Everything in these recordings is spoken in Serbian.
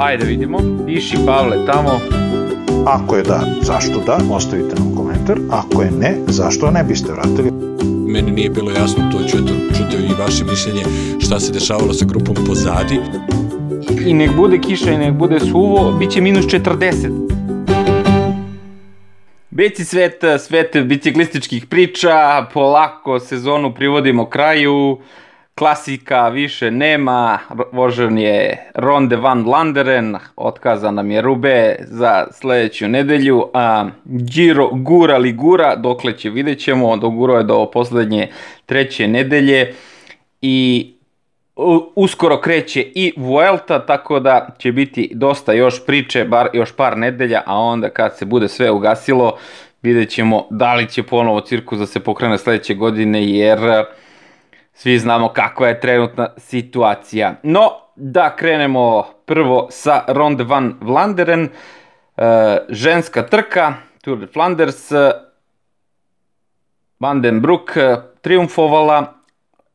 Ajde vidimo. Piši Pavle tamo. Ako je da, zašto da, ostavite nam komentar. Ako je ne, zašto ne biste vratili? Meni nije bilo jasno, to ćete čuti i vaše mišljenje šta se dešavalo sa grupom pozadi. I nek bude kiša i nek bude suvo, bit će minus 40. Beci svet, svet biciklističkih priča, polako sezonu privodimo kraju, klasika više nema, vožen je Ronde van Landeren, otkazan nam je Rube za sledeću nedelju, a Giro gura li gura, dokle će vidjet ćemo, doguro je do poslednje treće nedelje i uskoro kreće i Vuelta, tako da će biti dosta još priče, bar još par nedelja, a onda kad se bude sve ugasilo, vidjet ćemo da li će ponovo cirkus da se pokrene sledeće godine, jer svi znamo kakva je trenutna situacija. No, da krenemo prvo sa Ronde van Vlanderen, e, ženska trka, Tour de Flanders, Van den Broek triumfovala,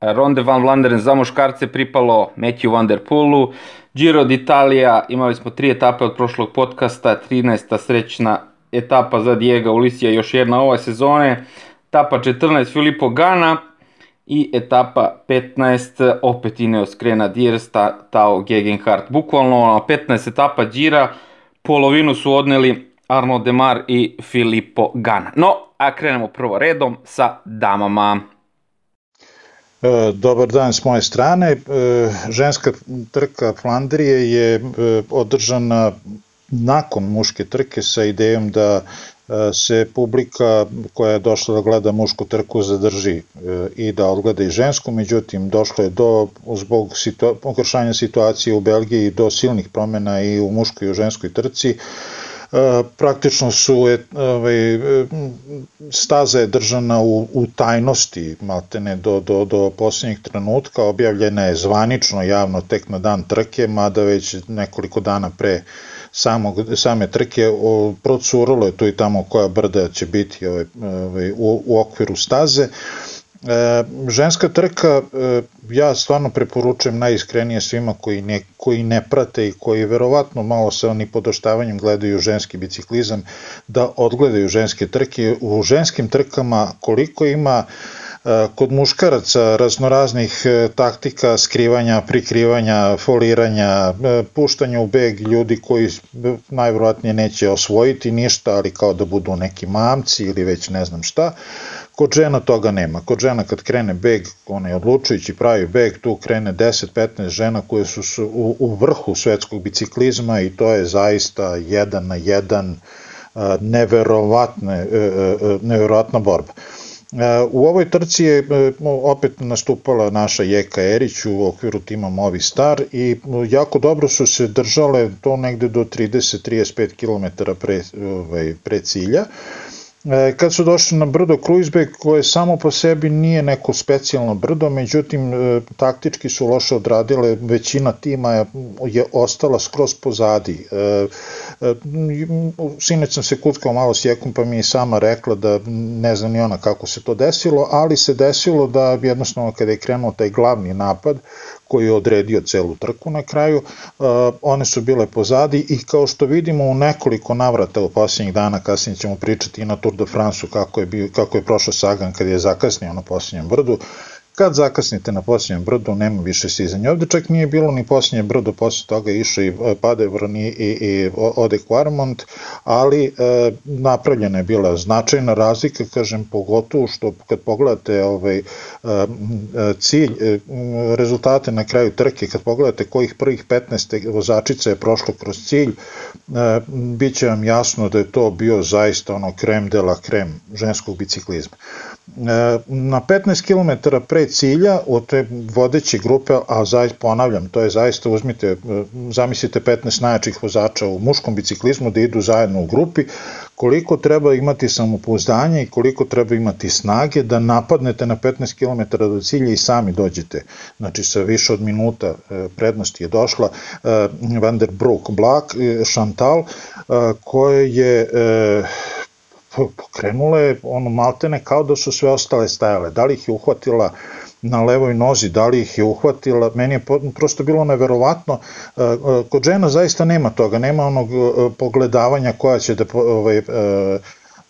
Ronde van Vlanderen za muškarce pripalo Matthew Van Der Poelu, Giro d'Italia, imali smo tri etape od prošlog podcasta, 13. srećna etapa za Diego Ulisija, još jedna ove sezone, etapa 14 Filippo Gana i etapa 15 opet Ineos Krena Diers, Tao Gegenhardt. Bukvalno 15 etapa Gira, polovinu su odneli Arno Demar i Filippo Gana. No, a krenemo prvo redom sa damama. E, dobar dan s moje strane. E, ženska trka Flandrije je e, održana nakon muške trke sa idejom da se publika koja je došla da gleda mušku trku zadrži i da odgleda i žensku, međutim došlo je do, zbog situa situacije u Belgiji do silnih promena i u muškoj i u ženskoj trci, E, praktično su e, ovaj, e, staza je držana u, u tajnosti maltene do, do, do posljednjeg trenutka, objavljena je zvanično javno tek na dan trke, mada već nekoliko dana pre samog, same trke o, procuralo je tu i tamo koja brda će biti ovaj, ovaj, u, u okviru staze. E, ženska trka, e, ja stvarno preporučujem najiskrenije svima koji ne, koji ne prate i koji verovatno malo sa oni podoštavanjem gledaju ženski biciklizam, da odgledaju ženske trke. U ženskim trkama koliko ima e, kod muškaraca raznoraznih e, taktika skrivanja, prikrivanja, foliranja, e, puštanja u beg ljudi koji najverovatnije neće osvojiti ništa, ali kao da budu neki mamci ili već ne znam šta Kod žena toga nema. Kod žena kad krene beg, onaj odlučujući pravi beg, tu krene 10-15 žena koje su u, u vrhu svetskog biciklizma i to je zaista jedan na jedan neverovatne, e, e, e, neverovatna borba. U ovoj trci je opet nastupala naša Jeka Erić u okviru tima Movi Star i jako dobro su se držale to negde do 30-35 km pre, ovaj, pre cilja. E, kad su došli na brdo Kruizbek koje samo po sebi nije neko specijalno brdo, međutim e, taktički su loše odradile, većina tima je, je ostala skroz pozadi. E, Sineć sam se kutkao malo s Jekom pa mi je sama rekla da ne zna ni ona kako se to desilo, ali se desilo da jednostavno kada je krenuo taj glavni napad, koji je odredio celu trku na kraju, uh, one su bile pozadi i kao što vidimo u nekoliko navrata u posljednjih dana, kasnije ćemo pričati i na Tour de France-u kako je, bio, kako je prošao Sagan kad je zakasnio na posljednjem brdu, Kad zakasnite na posljednjem brdu, nema više sizanja. Ovde čak nije bilo ni posljednje brdo, posle toga išao i e, Padevron i, i, i Ode Quarmont, ali e, napravljena je bila značajna razlika, kažem, pogotovo što kad pogledate ovaj, e, cilj, e, rezultate na kraju trke, kad pogledate kojih prvih 15 vozačica je prošlo kroz cilj, e, bit će vam jasno da je to bio zaista ono krem de la krem ženskog biciklizma. E, na 15 km pre cilja od te vodeće grupe, a zaista ponavljam, to je zaista uzmite, e, zamislite 15 najjačih vozača u muškom biciklizmu da idu zajedno u grupi, koliko treba imati samopouzdanje i koliko treba imati snage da napadnete na 15 km do cilja i sami dođete. Znači sa više od minuta e, prednosti je došla Van der Broek Black, Chantal, koja je pokrenule ono maltene kao da su sve ostale stajale. Da li ih je uhvatila na levoj nozi, da li ih je uhvatila, meni je prosto bilo neverovatno. E, e, kod žena zaista nema toga, nema onog e, pogledavanja koja će da ovaj,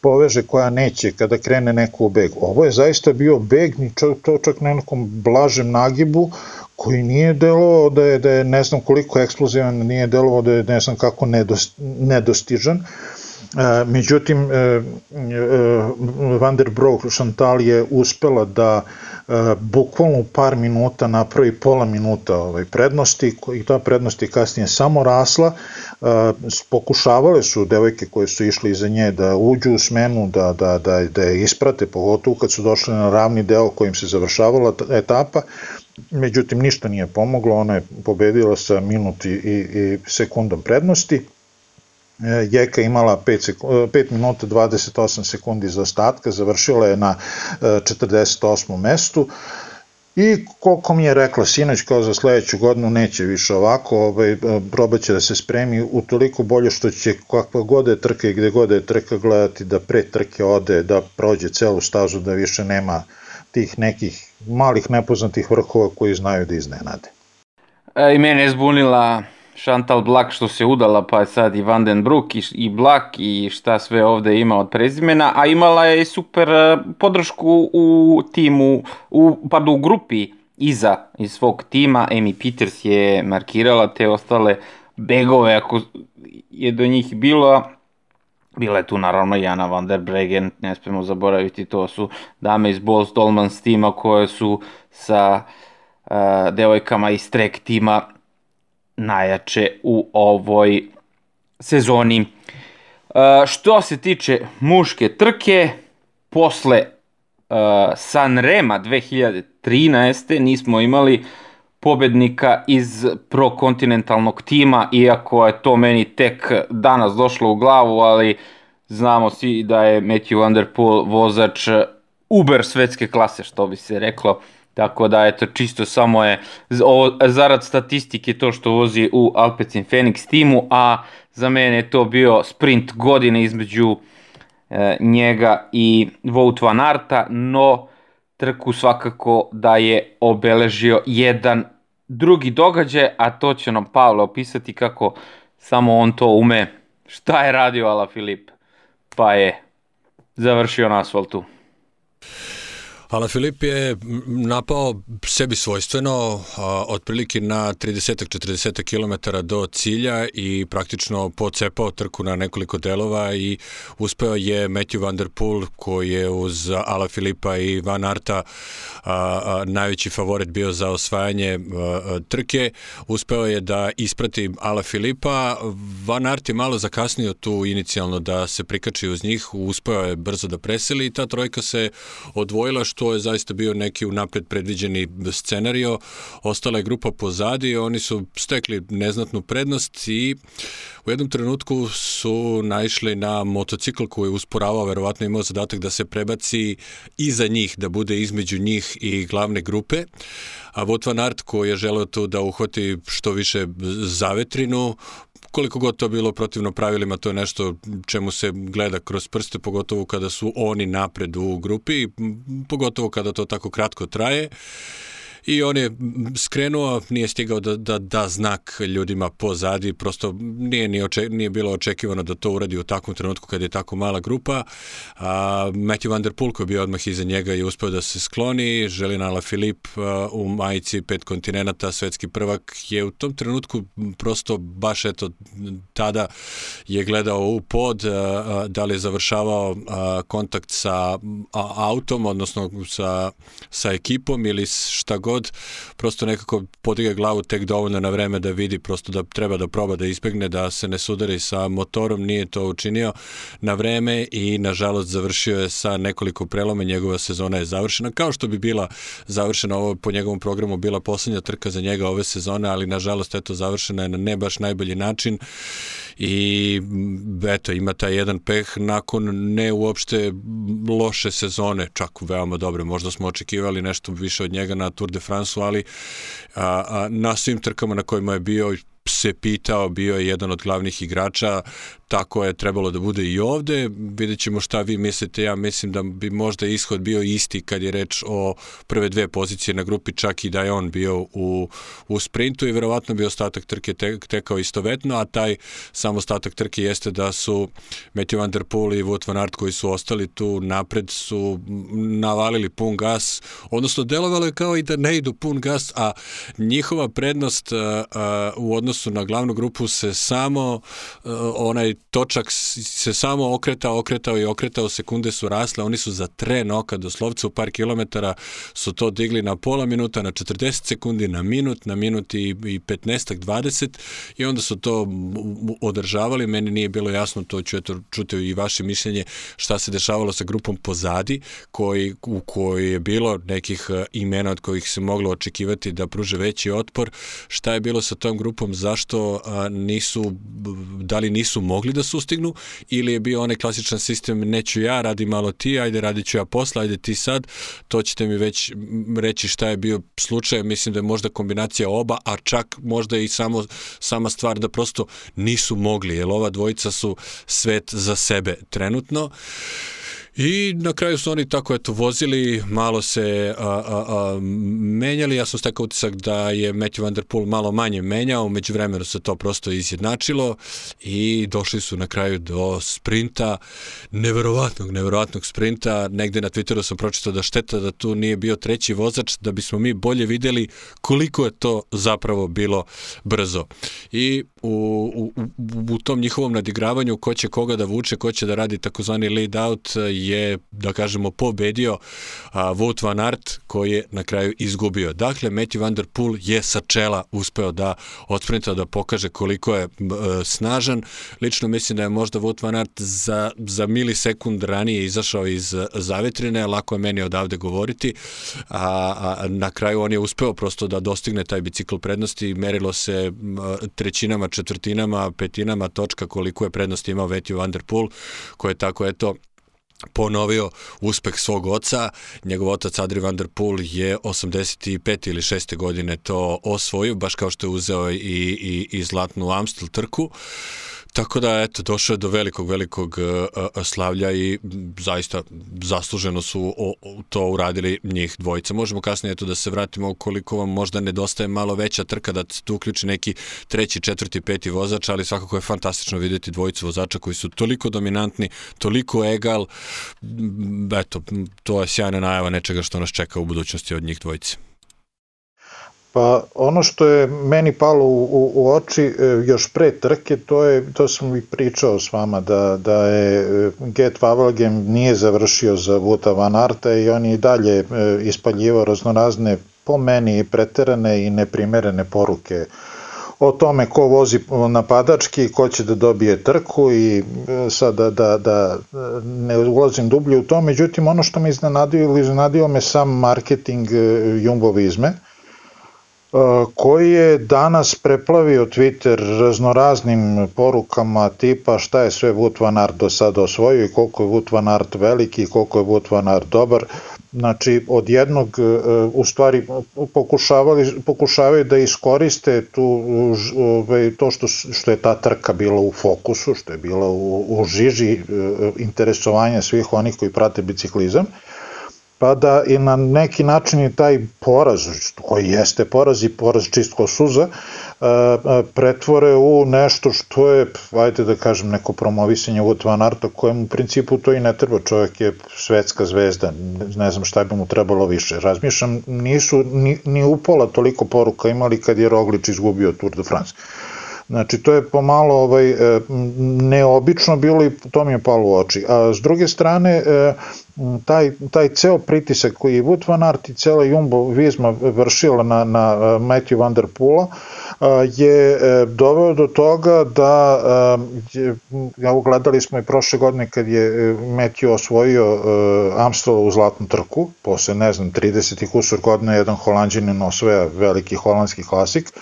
poveže koja neće kada krene neko u beg. Ovo je zaista bio beg, to čak na nekom blažem nagibu, koji nije delovao da je, da je ne znam koliko eksplozivan, nije delovao da je ne znam kako nedostižan. Međutim, Van der Broek Chantal je uspela da E, bukvalno par minuta napravi pola minuta ovaj, prednosti i ta prednost je kasnije samo rasla. E, pokušavale su devojke koje su išle iza nje da uđu u smenu, da, da, da, da je isprate, pogotovo kad su došle na ravni deo kojim se završavala etapa, međutim ništa nije pomoglo, ona je pobedila sa minut i, i sekundom prednosti E, Jeka imala 5, 5 e, minuta 28 sekundi za ostatka, završila je na 48. E, mestu i koliko mi je rekla sinoć kao za sledeću godinu neće više ovako, ovaj, probaće da se spremi u toliko bolje što će kakva god je trka i gde god je trka gledati da pre trke ode, da prođe celu stažu, da više nema tih nekih malih nepoznatih vrhova koji znaju da iznenade. E, I mene je zbunila Chantal Black što se udala, pa je sad i Vandenbroek i, i Black i šta sve ovde ima od prezimena, a imala je super e, podršku u timu, u, pardon, u grupi iza iz svog tima. Amy Peters je markirala te ostale begove, ako je do njih bilo, Bila je tu naravno Jana van der Bregen, ne smemo zaboraviti, to su dame iz Bols Dolmans tima koje su sa uh, devojkama iz Trek tima najjače u ovoj sezoni. E, što se tiče muške trke, posle uh, Sanrema 2013. nismo imali pobednika iz prokontinentalnog tima, iako je to meni tek danas došlo u glavu, ali znamo svi da je Matthew Van vozač uber svetske klase, što bi se reklo. Tako da, eto, čisto samo je ovo, zarad statistike to što vozi u Alpecin Phoenix timu, a za mene je to bio sprint godine između e, njega i Wout van Arta, no trku svakako da je obeležio jedan drugi događaj, a to će nam Pavle opisati kako samo on to ume. Šta je radio Ala Filip? Pa je završio na asfaltu. Ala Filip je napao sebi svojstveno, a, otprilike na 30-40 km do cilja i praktično pocepao trku na nekoliko delova i uspeo je Matthew Van Der Poel koji je uz Ala Filipa i Van Arta a, a, najveći favorit bio za osvajanje a, trke. Uspeo je da isprati Ala Filipa. Van Art je malo zakasnio tu inicijalno da se prikači uz njih, uspeo je brzo da preseli i ta trojka se odvojila što to je zaista bio neki unapred predviđeni scenario. Ostala je grupa pozadi, oni su stekli neznatnu prednost i u jednom trenutku su naišli na motocikl koji je usporavao, verovatno imao zadatak da se prebaci iza njih, da bude između njih i glavne grupe. A Wout van Aert koji je želeo tu da uhvati što više zavetrinu, koliko god to bilo protivno pravilima, to je nešto čemu se gleda kroz prste, pogotovo kada su oni napred u grupi, pogotovo kada to tako kratko traje i on je skrenuo, nije stigao da, da, da znak ljudima pozadi, prosto nije, nije, oče, nije bilo očekivano da to uradi u takvom trenutku kad je tako mala grupa. A, Matthew Van Der Poel koji je bio odmah iza njega i uspeo da se skloni, Želina Filip u majici pet kontinenta, svetski prvak je u tom trenutku prosto baš eto tada je gledao u pod da li je završavao kontakt sa autom, odnosno sa, sa ekipom ili šta god god, prosto nekako podiga glavu tek dovoljno na vreme da vidi prosto da treba da proba da izbegne, da se ne sudari sa motorom, nije to učinio na vreme i nažalost završio je sa nekoliko preloma, njegova sezona je završena, kao što bi bila završena ovo po njegovom programu, bila poslednja trka za njega ove sezone, ali nažalost eto završena je na ne baš najbolji način i eto ima taj jedan peh nakon ne uopšte loše sezone, čak veoma dobre, možda smo očekivali nešto više od njega na Tour de France, ali a, a, na svim trkama na kojima je bio se pitao, bio je jedan od glavnih igrača, tako je trebalo da bude i ovde. Vidjet ćemo šta vi mislite, ja mislim da bi možda ishod bio isti kad je reč o prve dve pozicije na grupi, čak i da je on bio u, u sprintu i verovatno bi ostatak trke te, tekao istovetno, a taj sam ostatak trke jeste da su Matthew Van Der Poel i Wout Van Aert koji su ostali tu napred su navalili pun gas, odnosno delovalo je kao i da ne idu pun gas, a njihova prednost uh, uh, u odnosu na glavnu grupu se samo uh, onaj točak se samo okretao, okretao i okretao, sekunde su rasle, oni su za tren oka doslovce u par kilometara su to digli na pola minuta, na 40 sekundi, na minut, na minut i, i 15 20 i onda su to održavali, meni nije bilo jasno, to ću eto čuti i vaše mišljenje šta se dešavalo sa grupom pozadi, koji, u kojoj je bilo nekih e, imena od kojih se moglo očekivati da pruže veći otpor, šta je bilo sa tom grupom, zašto nisu, da li nisu mogli da sustignu ili je bio onaj klasičan sistem neću ja, radi malo ti, ajde radit ću ja posla, ajde ti sad, to ćete mi već reći šta je bio slučaj, mislim da je možda kombinacija oba, a čak možda i samo sama stvar da prosto nisu mogli, jer ova dvojica su svet za sebe trenutno. I na kraju su oni tako eto vozili, malo se a, a, a, menjali, ja sam stekao utisak da je Matthew Van Der Poel malo manje menjao, među vremenu se to prosto izjednačilo i došli su na kraju do sprinta, neverovatnog, neverovatnog sprinta, negde na Twitteru sam pročitao da šteta da tu nije bio treći vozač, da bismo mi bolje videli koliko je to zapravo bilo brzo. I u, u, u tom njihovom nadigravanju ko će koga da vuče, ko će da radi takozvani lead out je, da kažemo, pobedio a, Wout van Aert koji je na kraju izgubio. Dakle, Matthew Van Der Poel je sa čela uspeo da odsprinta, da pokaže koliko je e, snažan. Lično mislim da je možda Wout van Aert za, za milisekund ranije izašao iz zavetrine, lako je meni odavde govoriti, a, a na kraju on je uspeo prosto da dostigne taj bicikl prednosti, merilo se trećinama, četvrtinama, petinama točka koliko je prednosti imao Matthew Van Der Poel, koji je tako eto ponovio uspeh svog oca. Njegov otac Adri van der Poel je 85. ili 6. godine to osvojio, baš kao što je uzeo i, i, i zlatnu Amstel trku. Tako da, eto, došao je do velikog, velikog uh, slavlja i zaista zasluženo su to uradili njih dvojica. Možemo kasnije eto da se vratimo koliko vam možda nedostaje malo veća trka da tu uključi neki treći, četvrti, peti vozač, ali svakako je fantastično videti dvojicu vozača koji su toliko dominantni, toliko egal. Eto, to je sjajna najava nečega što nas čeka u budućnosti od njih dvojice. Pa ono što je meni palo u, u, u oči e, još pre trke, to je, to sam i pričao s vama, da, da je e, Get Wavelgem nije završio za Vuta Van Arta i on je i dalje e, ispaljivao raznorazne po meni preterane i neprimerene poruke o tome ko vozi napadački, ko će da dobije trku i sada da, da, da ne ulazim dublje u to, međutim ono što me iznenadio ili iznenadio me sam marketing Jumbovizme, koji je danas preplavio Twitter raznoraznim porukama tipa šta je sve Wout van Aert do sada osvojio i koliko je Wout van Aert veliki i koliko je Wout van Aert dobar. Znači, od jednog, u stvari, pokušavali, pokušavaju da iskoriste tu, to što, što je ta trka bila u fokusu, što je bila u, u žiži interesovanja svih onih koji prate biciklizam, da i na neki način i taj poraz, koji jeste poraz i poraz čistko suza, pretvore u nešto što je, ajde da kažem, neko promovisanje Wout van Arta, kojem u principu to i ne treba, čovjek je svetska zvezda, ne znam šta bi mu trebalo više. Razmišljam, nisu ni, ni upola toliko poruka imali kad je Roglič izgubio Tour de France. Znači, to je pomalo ovaj, e, neobično bilo i to mi je palo u oči. A s druge strane, e, taj, taj ceo pritisak koji je Wout van Aert i cela Jumbo Visma vršila na, na e, Matthew Van Der Poola je doveo do toga da ja gledali smo i prošle godine kad je Matthew osvojio Amstel u zlatnu trku, posle ne znam 30 kusur godina jedan holandjanin osvoja veliki holandski klasik,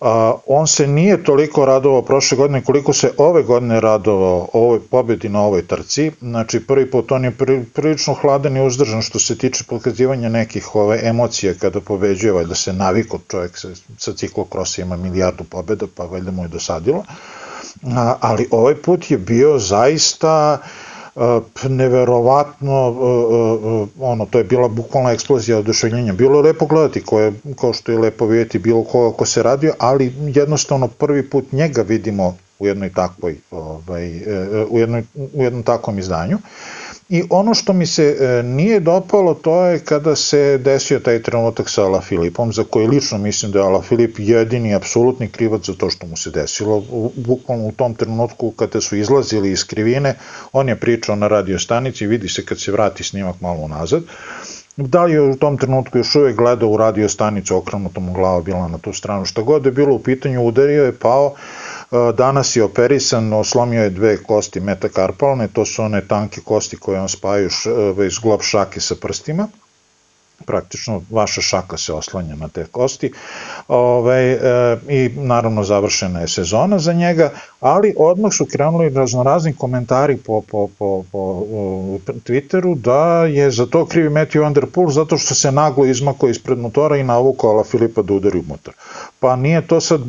a, on se nije toliko radovao prošle godine koliko se ove godine radovao ovoj pobedi na ovoj trci. Znači prvi put on je pri, prilično hladan i uzdržan što se tiče pokazivanja nekih ove emocije kada pobeđuje, valjda se naviko čovjek sa, sa ciklokrosa ima milijardu pobeda, pa valjda mu je dosadilo. ali ovaj put je bio zaista neverovatno ono to je bila bukvalna eksplozija oduševljenja. Bilo je lepo gledati ko je, kao što je lepo vidjeti bilo ko, ko se radio ali jednostavno prvi put njega vidimo u jednoj takvoj ovaj, e, e, u, jednoj, u jednom takvom izdanju I ono što mi se e, nije dopalo to je kada se desio taj trenutak sa Ala Filipom, za koji lično mislim da je Ala Filip jedini apsolutni krivac za to što mu se desilo. Bukvalno u tom trenutku kada su izlazili iz krivine, on je pričao na radio stanici, vidi se kad se vrati snimak malo nazad. Da li je u tom trenutku još uvek gledao u radio stanicu, okrenutom mu glava bila na tu stranu, šta god je bilo u pitanju, udario je, pao, Danas je operisan, oslomio je dve kosti metakarpalne, to su one tanke kosti koje on spaju iz glob šake sa prstima. Praktično vaša šaka se oslanja na te kosti. Ovaj, e, i naravno završena je sezona za njega, ali odmah su krenuli raznorazni komentari po, po, po, po Twitteru da je za to krivi Matthew Van Der Poel zato što se naglo izmako ispred motora i navukao Ala Filipa da udari u motor. Pa nije to sad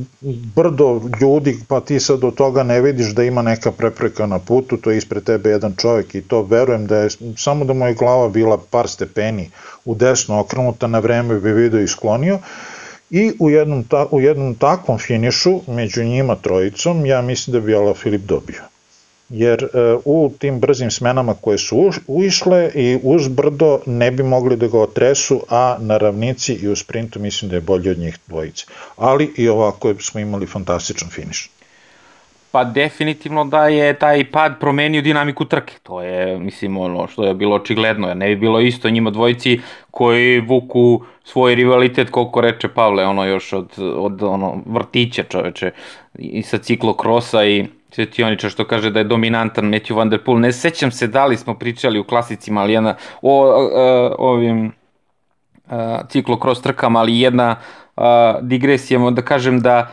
brdo ljudi, pa ti sad od toga ne vidiš da ima neka prepreka na putu, to je ispred tebe jedan čovjek i to verujem da je samo da mu je glava bila par stepeni u desno okrenuta na vreme bi video isklonio i u jednom, ta, u jednom takvom finišu među njima trojicom ja mislim da bi Ala Filip dobio jer uh, u tim brzim smenama koje su uš, uišle i uz brdo ne bi mogli da ga otresu, a na ravnici i u sprintu mislim da je bolji od njih dvojice. Ali i ovako smo imali fantastičan finiš. Pa definitivno da je taj pad promenio dinamiku trke. To je, mislim, ono što je bilo očigledno. Ne bi bilo isto njima dvojici koji vuku svoj rivalitet, koliko reče Pavle, ono još od, od ono, vrtića čoveče i sa ciklokrosa i Svetioniča što kaže da je dominantan Matthew Van Der Poel. Ne sećam se da li smo pričali u klasicima, ali jedna o, o, ovim a, ciklokros trkama, ali jedna a, digresija, da kažem da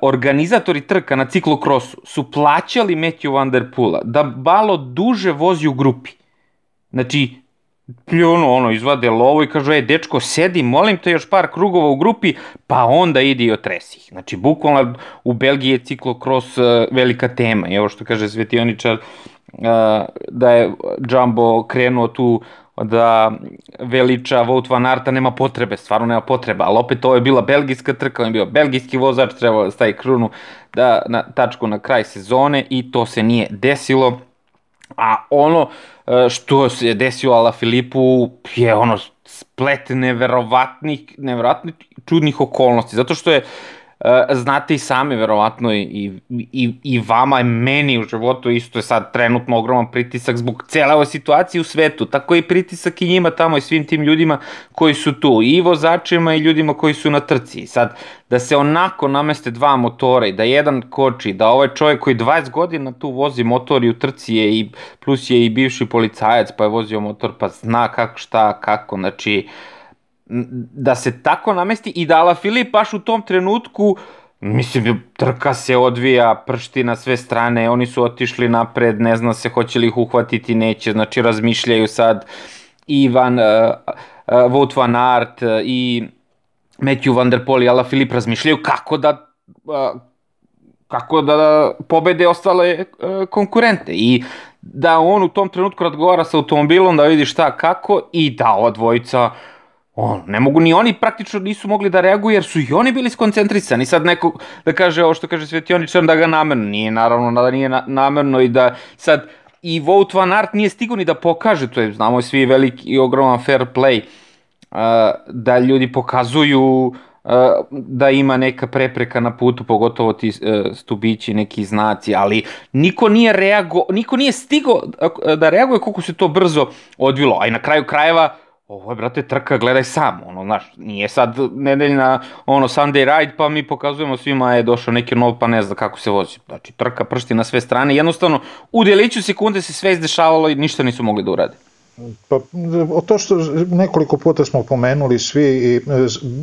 organizatori trka na ciklokrosu su plaćali Matthew Van Der Poola da malo duže vozi u grupi. Znači, pljuno, ono, izvade lovo i kažu, ej, dečko, sedi, molim te još par krugova u grupi, pa onda idi i otresi ih. Znači, bukvalno u Belgiji je ciklokros uh, velika tema. I evo što kaže Svetioničar, uh, da je Jumbo krenuo tu da veliča Wout van Arta nema potrebe, stvarno nema potreba, ali opet ovo je bila belgijska trka, on je bio belgijski vozač, trebao da stavi krunu da, na tačku na kraj sezone i to se nije desilo. A ono e, što se desilo Ala Filipu je ono splet neverovatnih, neverovatnih čudnih okolnosti, zato što je Uh, znate i sami verovatno i, i, i vama i meni u životu isto je sad trenutno ogroman pritisak zbog cele ove situacije u svetu, tako i pritisak i njima tamo i svim tim ljudima koji su tu, i vozačima i ljudima koji su na trci. Sad, da se onako nameste dva motora i da jedan koči, da ovaj čovjek koji 20 godina tu vozi motor i u trci je i plus je i bivši policajac pa je vozio motor pa zna kako šta, kako, znači uh, da se tako namesti i da Ala Filip baš u tom trenutku Mislim, trka se odvija, pršti na sve strane, oni su otišli napred, ne zna se hoće li ih uhvatiti, neće, znači razmišljaju sad Ivan, uh, uh, Wout van Aert uh, i Matthew van der Poel i Ala Filip razmišljaju kako da uh, kako da pobede ostale uh, konkurente. I da on u tom trenutku razgovara sa automobilom da vidi šta kako i da ova dvojica uh, On, ne mogu ni oni praktično nisu mogli da reaguju jer su i oni bili skoncentrisani. Sad neko da kaže ovo što kaže Svetioničan da ga namerno, nije naravno da nije na, namerno i da sad i Vout Van Art nije stigo ni da pokaže, to je znamo svi veliki i ogroman fair play, uh, da ljudi pokazuju uh, da ima neka prepreka na putu, pogotovo ti uh, stubići, neki znaci, ali niko nije reago, niko nije stigo da reaguje koliko se to brzo odvilo, a i na kraju krajeva ovo je, brate, trka, gledaj sam, ono, znaš, nije sad nedeljna, ono, Sunday ride, pa mi pokazujemo svima je došao neki nov, pa ne zna kako se vozi. Znači, trka pršti na sve strane, jednostavno, u deliću sekunde se sve izdešavalo i ništa nisu mogli da urade. Pa, to što nekoliko puta smo pomenuli svi i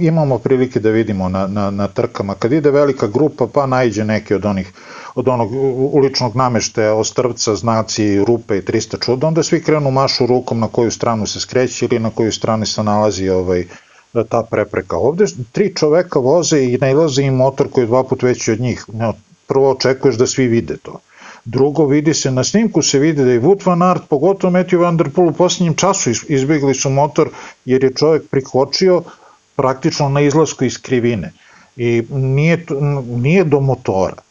imamo prilike da vidimo na, na, na trkama, kad ide velika grupa pa najđe neki od onih od onog uličnog nameštaja, ostrvca, znaci, rupe i 300 čuda, onda svi krenu mašu rukom na koju stranu se skreće ili na koju strani se nalazi ovaj, ta prepreka. Ovde tri čoveka voze i nailaze im motor koji je dva put veći od njih. Prvo očekuješ da svi vide to. Drugo, vidi se, na snimku se vidi da je Wout van Aert, pogotovo Matthew Van Der Poel u posljednjem času izbjegli su motor jer je čovjek prikočio praktično na izlasku iz krivine i nije, nije do motora.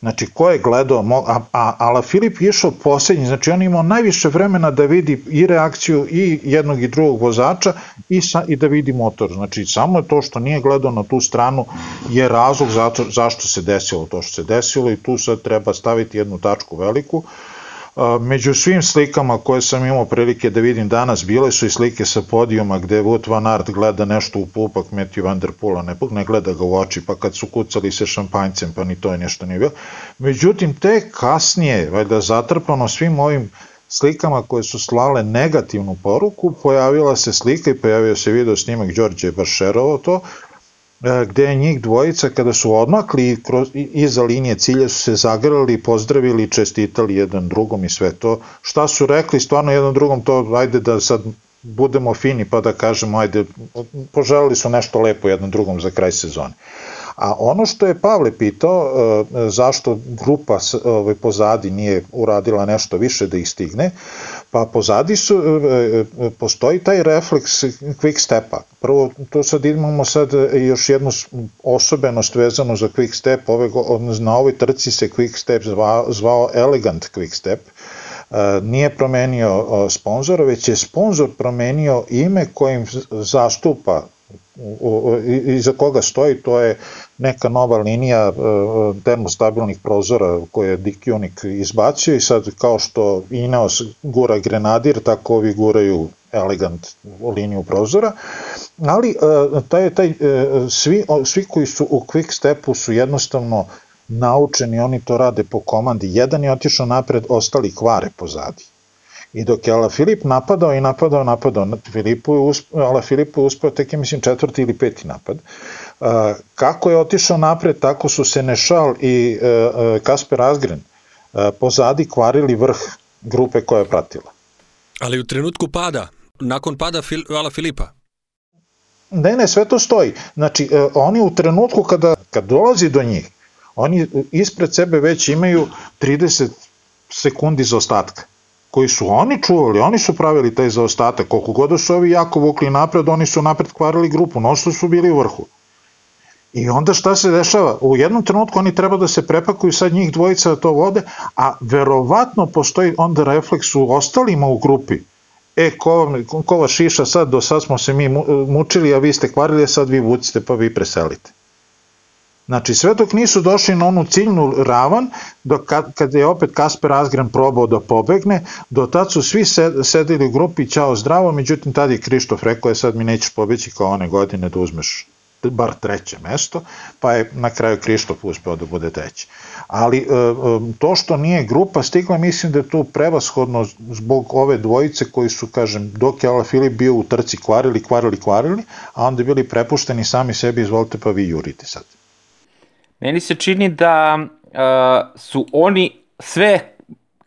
Znači, ko je gledao, a, a Ala Filip je išao poslednji, znači on imao najviše vremena da vidi i reakciju i jednog i drugog vozača i, sa, i da vidi motor. Znači, samo to što nije gledao na tu stranu je razlog zato, zašto se desilo to što se desilo i tu sad treba staviti jednu tačku veliku. Uh, Među svim slikama koje sam imao prilike da vidim danas, bile su i slike sa podijuma gde Wout van Aert gleda nešto u pupak Matthew Van Der Poola, ne, ne gleda ga u oči, pa kad su kucali se šampanjcem, pa ni to je nešto nije bilo. Međutim, te kasnije, valjda zatrpano svim ovim slikama koje su slale negativnu poruku, pojavila se slika i pojavio se video snimak Đorđe Bašerovo to, gde je njih dvojica kada su odmakli kroz, iza linije cilja su se zagrali, pozdravili, čestitali jedan drugom i sve to. Šta su rekli stvarno jedan drugom to, ajde da sad budemo fini pa da kažemo, ajde, poželili su nešto lepo jednom drugom za kraj sezone. A ono što je Pavle pitao, e, zašto grupa ovaj, pozadi nije uradila nešto više da ih stigne, pa pozadi su, e, e, postoji taj refleks quick stepa. Prvo, tu sad imamo sad još jednu osobenost vezanu za quick step, ove, na ovoj trci se quick step zvao, zvao elegant quick step, nije promenio sponzora, već je sponzor promenio ime kojim zastupa iza koga stoji, to je neka nova linija e, termostabilnih prozora koje je Dick Unic izbacio i sad kao što Ineos gura Grenadir, tako ovi guraju elegant liniju prozora, ali e, taj, taj, e, svi, svi koji su u quick stepu su jednostavno naučeni, oni to rade po komandi. Jedan je otišao napred, ostali kvare pozadi. I dok je Ala Filip napadao i napadao, napadao, Filipu je uspeo, Ala Filipu je uspeo tek je mislim četvrti ili peti napad. Kako je otišao napred, tako su se Nešal i e, e, Kasper Asgren e, pozadi kvarili vrh grupe koja je pratila. Ali u trenutku pada, nakon pada Fil Ala Filipa? Ne, ne, sve to stoji. Znači, oni u trenutku kada, kad dolazi do njih, oni ispred sebe već imaju 30 sekundi za ostatka koji su oni čuvali, oni su pravili taj zaostatak, koliko god su ovi jako vukli napred, oni su napred kvarili grupu, no što su bili u vrhu. I onda šta se dešava? U jednom trenutku oni treba da se prepakuju sad njih dvojica da to vode, a verovatno postoji onda refleks u ostalima u grupi. E, ko, ko vas šiša sad, do sad smo se mi mučili, a vi ste kvarili, a sad vi vucite pa vi preselite. Znači, sve dok nisu došli na onu ciljnu ravan, dok kad, kad je opet Kasper Asgren probao da pobegne, do tad su svi sedeli u grupi, ćao zdravo, međutim tad je Krištof rekao je sad mi nećeš pobeći kao one godine da uzmeš bar treće mesto, pa je na kraju Krištof uspeo da bude treći. Ali e, e, to što nije grupa stigla, mislim da je tu prevashodno zbog ove dvojice koji su, kažem, dok je Ala Filip bio u trci kvarili, kvarili, kvarili, a onda bili prepušteni sami sebi, izvolite pa vi jurite sad. Meni se čini da uh, su oni sve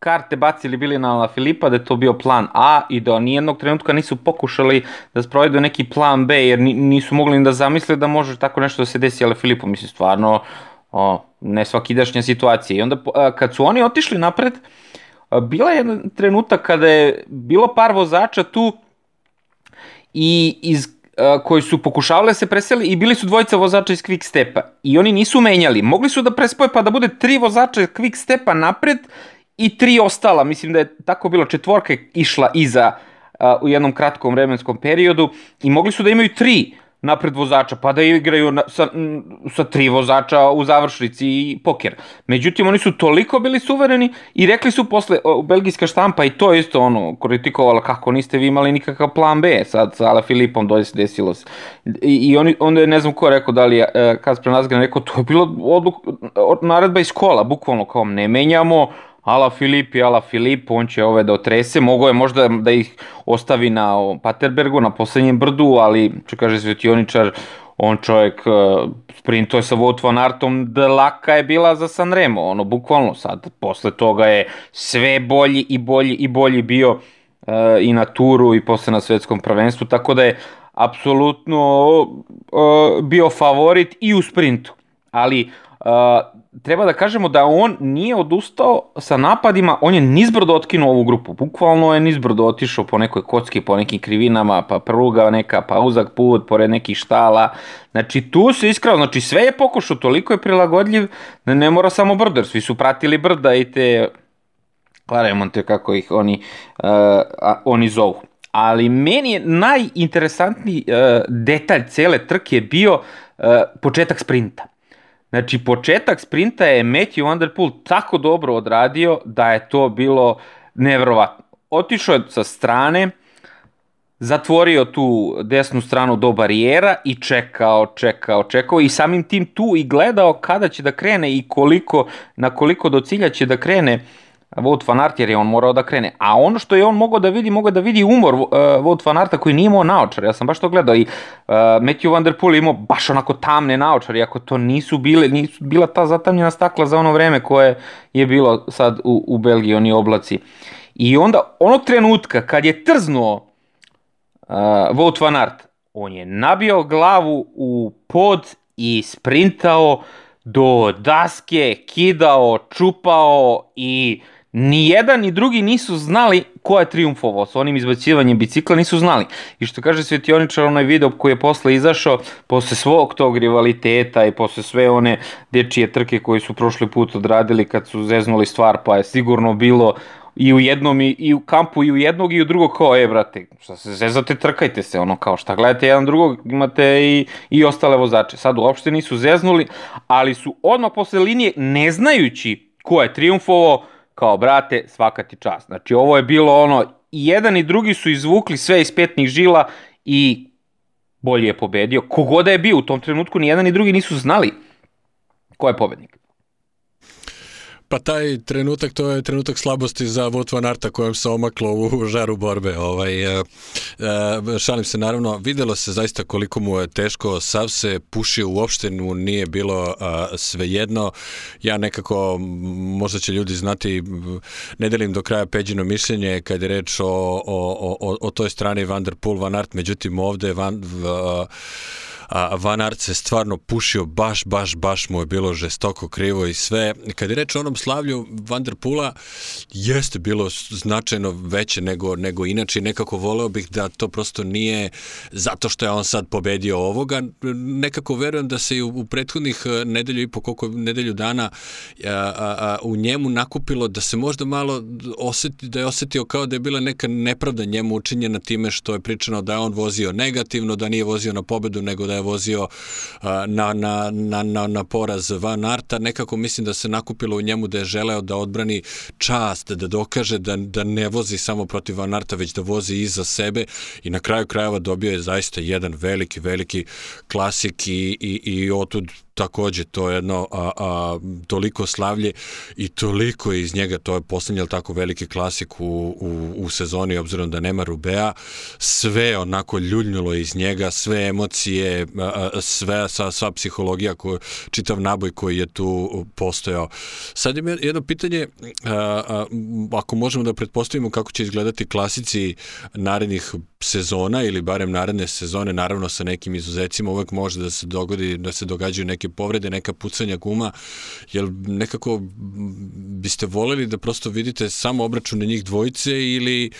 karte bacili bili na La Filipa, da je to bio plan A i da nijednog trenutka nisu pokušali da sprovedu neki plan B, jer nisu mogli ni da zamisle da može tako nešto da se desi La Filipu. Mislim, stvarno, o, ne svakidašnja situacija. I onda, kad su oni otišli napred, bila je jedan trenutak kada je bilo par vozača tu i iz koji su pokušavali da se preseli i bili su dvojica vozača iz Quick Stepa i oni nisu menjali. Mogli su da prespoje pa da bude tri vozača Quick Stepa napred i tri ostala. Mislim da je tako bilo četvorka išla iza uh, u jednom kratkom vremenskom periodu i mogli su da imaju tri napred vozača, pa da igraju na, sa, sa tri vozača u završnici i poker. Međutim, oni su toliko bili suvereni i rekli su posle, o, belgijska štampa i to isto ono, kritikovala kako niste vi imali nikakav plan B sad sa Ala Filipom dođe desilo se. I, i oni, onda je ne znam ko rekao, da li je uh, Kasper Nazgan rekao, to je bilo odluk, naredba iz kola, bukvalno kao ne menjamo, Ala Filipi, Ala Filip, on će ove da otrese, mogo je možda da ih ostavi na Paterbergu, na poslednjem brdu, ali, če kaže svetioničar, on čovjek uh, sprintuje sa Wout van Artom, laka je bila za Sanremo, ono, bukvalno. Sad, posle toga je sve bolji i bolji i bolji bio uh, i na turu i posle na svetskom prvenstvu, tako da je apsolutno uh, bio favorit i u sprintu. Ali treba da kažemo da on nije odustao sa napadima, on je nizbrdo otkinuo ovu grupu. Bukvalno je nizbrdo otišao po nekoj kocki, po nekim krivinama, pa pruga neka, pa uzak put, pored nekih štala. Znači tu se iskrao, znači sve je pokušao, toliko je prilagodljiv da ne mora samo brdo, svi su pratili brda i te Claremonte kako ih oni, uh, oni zovu. Ali meni je najinteresantniji uh, detalj cele trke bio uh, početak sprinta. Znači, početak sprinta je Matthew Van Der Poel tako dobro odradio da je to bilo nevrovatno. Otišao je sa strane, zatvorio tu desnu stranu do barijera i čekao, čekao, čekao i samim tim tu i gledao kada će da krene i koliko, na koliko do cilja će da krene uh, Wout van Aert jer je on morao da krene. A ono što je on mogao da vidi, mogao da vidi umor uh, Wout van Aerta koji nije imao naočar. Ja sam baš to gledao i uh, Matthew Van Der Poel imao baš onako tamne naočare, iako to nisu bile, nisu bila ta zatamljena stakla za ono vreme koje je bilo sad u, u Belgiji, oni oblaci. I onda onog trenutka kad je trznuo uh, Wout van Aert, on je nabio glavu u pod i sprintao do daske, kidao, čupao i ni jedan ni drugi nisu znali ko je triumfovao sa onim izbacivanjem bicikla, nisu znali. I što kaže Svetioničar, onaj video koji je posle izašao, posle svog tog rivaliteta i posle sve one dečije trke koji su prošli put odradili kad su zeznuli stvar, pa je sigurno bilo i u jednom i, i u kampu i u jednog i u drugog kao, e, brate, šta se zezate, trkajte se, ono, kao šta gledate jedan drugog, imate i, i ostale vozače. Sad uopšte nisu zeznuli, ali su odmah posle linije, ne znajući ko je triumfovao, kao, brate, svaka ti čast. Znači, ovo je bilo ono, i jedan i drugi su izvukli sve iz petnih žila i bolje je pobedio. Kogoda je bio u tom trenutku, ni jedan ni drugi nisu znali ko je pobednik. Pa taj trenutak, to je trenutak slabosti za Wout van Arta kojem se omaklo u žaru borbe. Ovaj, e, e, šalim se naravno, videlo se zaista koliko mu je teško, sav se pušio uopšte mu nije bilo svejedno. Ja nekako, možda će ljudi znati, ne delim do kraja peđino mišljenje kad je reč o, o, o, o toj strani Van der Poel, Van Art, međutim ovde Van, a, a Van Aert se stvarno pušio, baš, baš, baš mu je bilo žestoko krivo i sve. Kad je reč o onom slavlju Van der Pula, jeste bilo značajno veće nego, nego inače nekako voleo bih da to prosto nije zato što je on sad pobedio ovoga. Nekako verujem da se i u, u prethodnih e, nedelju i po koliko nedelju dana a, a, a, u njemu nakupilo da se možda malo oseti, da je osetio kao da je bila neka nepravda njemu učinjena time što je pričano da je on vozio negativno, da nije vozio na pobedu, nego da je je vozio na, na, na, na, na poraz Van Arta, nekako mislim da se nakupilo u njemu da je želeo da odbrani čast, da dokaže da, da ne vozi samo protiv Van Arta, već da vozi iza sebe. I na kraju krajeva dobio je zaista jedan veliki, veliki klasik i, i, i otud takođe to je jedno a, a, toliko slavlje i toliko iz njega, to je poslednji tako veliki klasik u, u, u sezoni obzirom da nema Rubea, sve onako ljuljnulo iz njega, sve emocije, a, sve, sva, sva psihologija, ko, čitav naboj koji je tu postojao. Sad je jedno pitanje, a, a, ako možemo da pretpostavimo kako će izgledati klasici narednih sezona ili barem naredne sezone, naravno sa nekim izuzecima, uvek može da se dogodi, da se događaju neke povrede, neka pucanja guma, jel nekako biste voleli da prosto vidite samo obračune njih dvojice ili,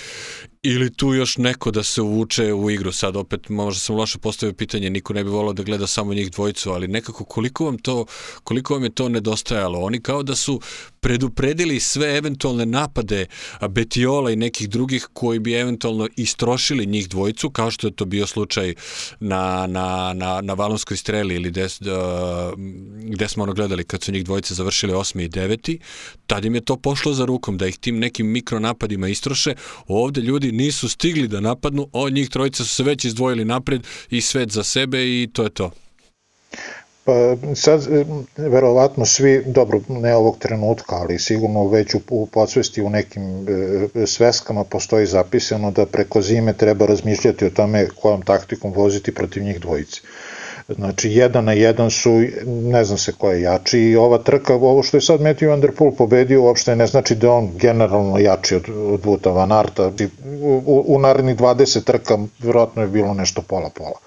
ili tu još neko da se uvuče u igru. Sad opet možda sam loše postavio pitanje, niko ne bi volao da gleda samo njih dvojicu, ali nekako koliko vam to koliko vam je to nedostajalo? Oni kao da su predupredili sve eventualne napade Betiola i nekih drugih koji bi eventualno istrošili njih dvojicu, kao što je to bio slučaj na, na, na, na Valonskoj streli ili gde, gde smo ono gledali kad su njih dvojice završili 8. i 9. Tad im je to pošlo za rukom, da ih tim nekim mikronapadima istroše. Ovde ljudi nisu stigli da napadnu, od njih trojica su se već izdvojili napred i svet za sebe i to je to. Pa sad, e, verovatno svi, dobro, ne ovog trenutka, ali sigurno već u, u podsvesti u nekim e, sveskama postoji zapisano da preko zime treba razmišljati o tome kojom taktikom voziti protiv njih dvojice. Znači, jedan na jedan su, ne znam se ko je jači i ova trka, ovo što je sad Matthew Van pobedio, uopšte ne znači da on generalno jači od, od Vuta Van Arta. U, u, narednih 20 trka vjerojatno je bilo nešto pola-pola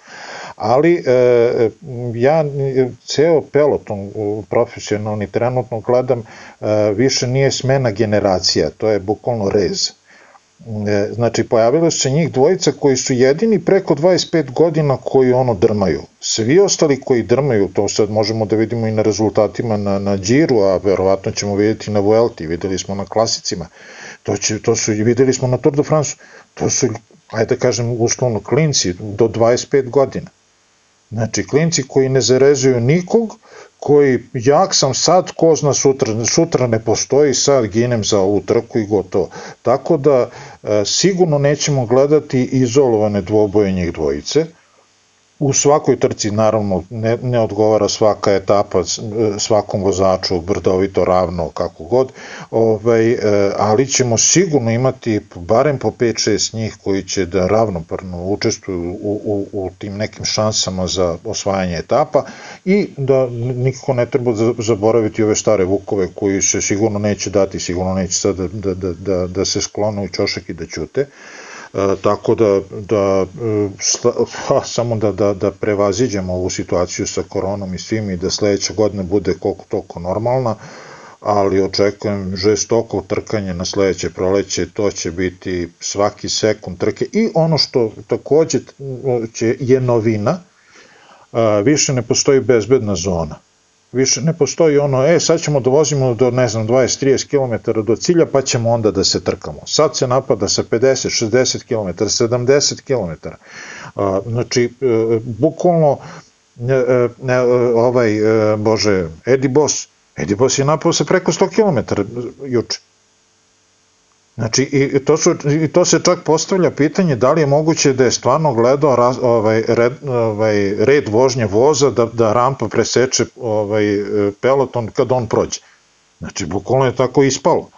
ali e, ja ceo peloton profesionalni trenutno gledam e, više nije smena generacija, to je bukvalno rez. E, znači, pojavilo se njih dvojica koji su jedini preko 25 godina koji ono drmaju. Svi ostali koji drmaju, to sad možemo da vidimo i na rezultatima na, na Giro, a verovatno ćemo vidjeti na Vuelti, videli smo na klasicima, to, će, to su, videli smo na Tour de France, to su, ajde da kažem, uslovno klinci do 25 godina. Znači, klinci koji ne zarezuju nikog, koji jak sam sad, ko zna sutra, sutra ne postoji, sad ginem za ovu trku i gotovo. Tako da e, sigurno nećemo gledati izolovane dvoboje njih dvojice, U svakoj trci naravno ne, ne odgovara svaka etapa svakom vozaču brdovito ravno kako god, ovaj, e, ali ćemo sigurno imati barem po 5-6 njih koji će da ravnoparno učestvuju u, u, u tim nekim šansama za osvajanje etapa i da nikako ne treba zaboraviti ove stare vukove koji se sigurno neće dati, sigurno neće sad da, da, da, da, da se sklonu u čošak i da ćute. E, tako da, da e, ha, samo da, da, da prevaziđemo ovu situaciju sa koronom i svim i da sledeća godina bude koliko toliko normalna, ali očekujem žestoko trkanje na sledeće proleće, to će biti svaki sekund trke. I ono što takođe će, je novina, više ne postoji bezbedna zona više ne postoji ono, e, sad ćemo da vozimo do, ne znam, 20-30 km do cilja, pa ćemo onda da se trkamo. Sad se napada sa 50, 60 km, 70 km. Znači, e, bukvalno, e, e, ovaj, bože, Edi Boss, Edi Boss je napao se preko 100 km juče. Znači, i to, su, i to se čak postavlja pitanje da li je moguće da je stvarno gledao raz, ovaj, red, ovaj, red vožnje voza, da, da rampa preseče ovaj, peloton kad on prođe. Znači, bukvalno je tako ispalo.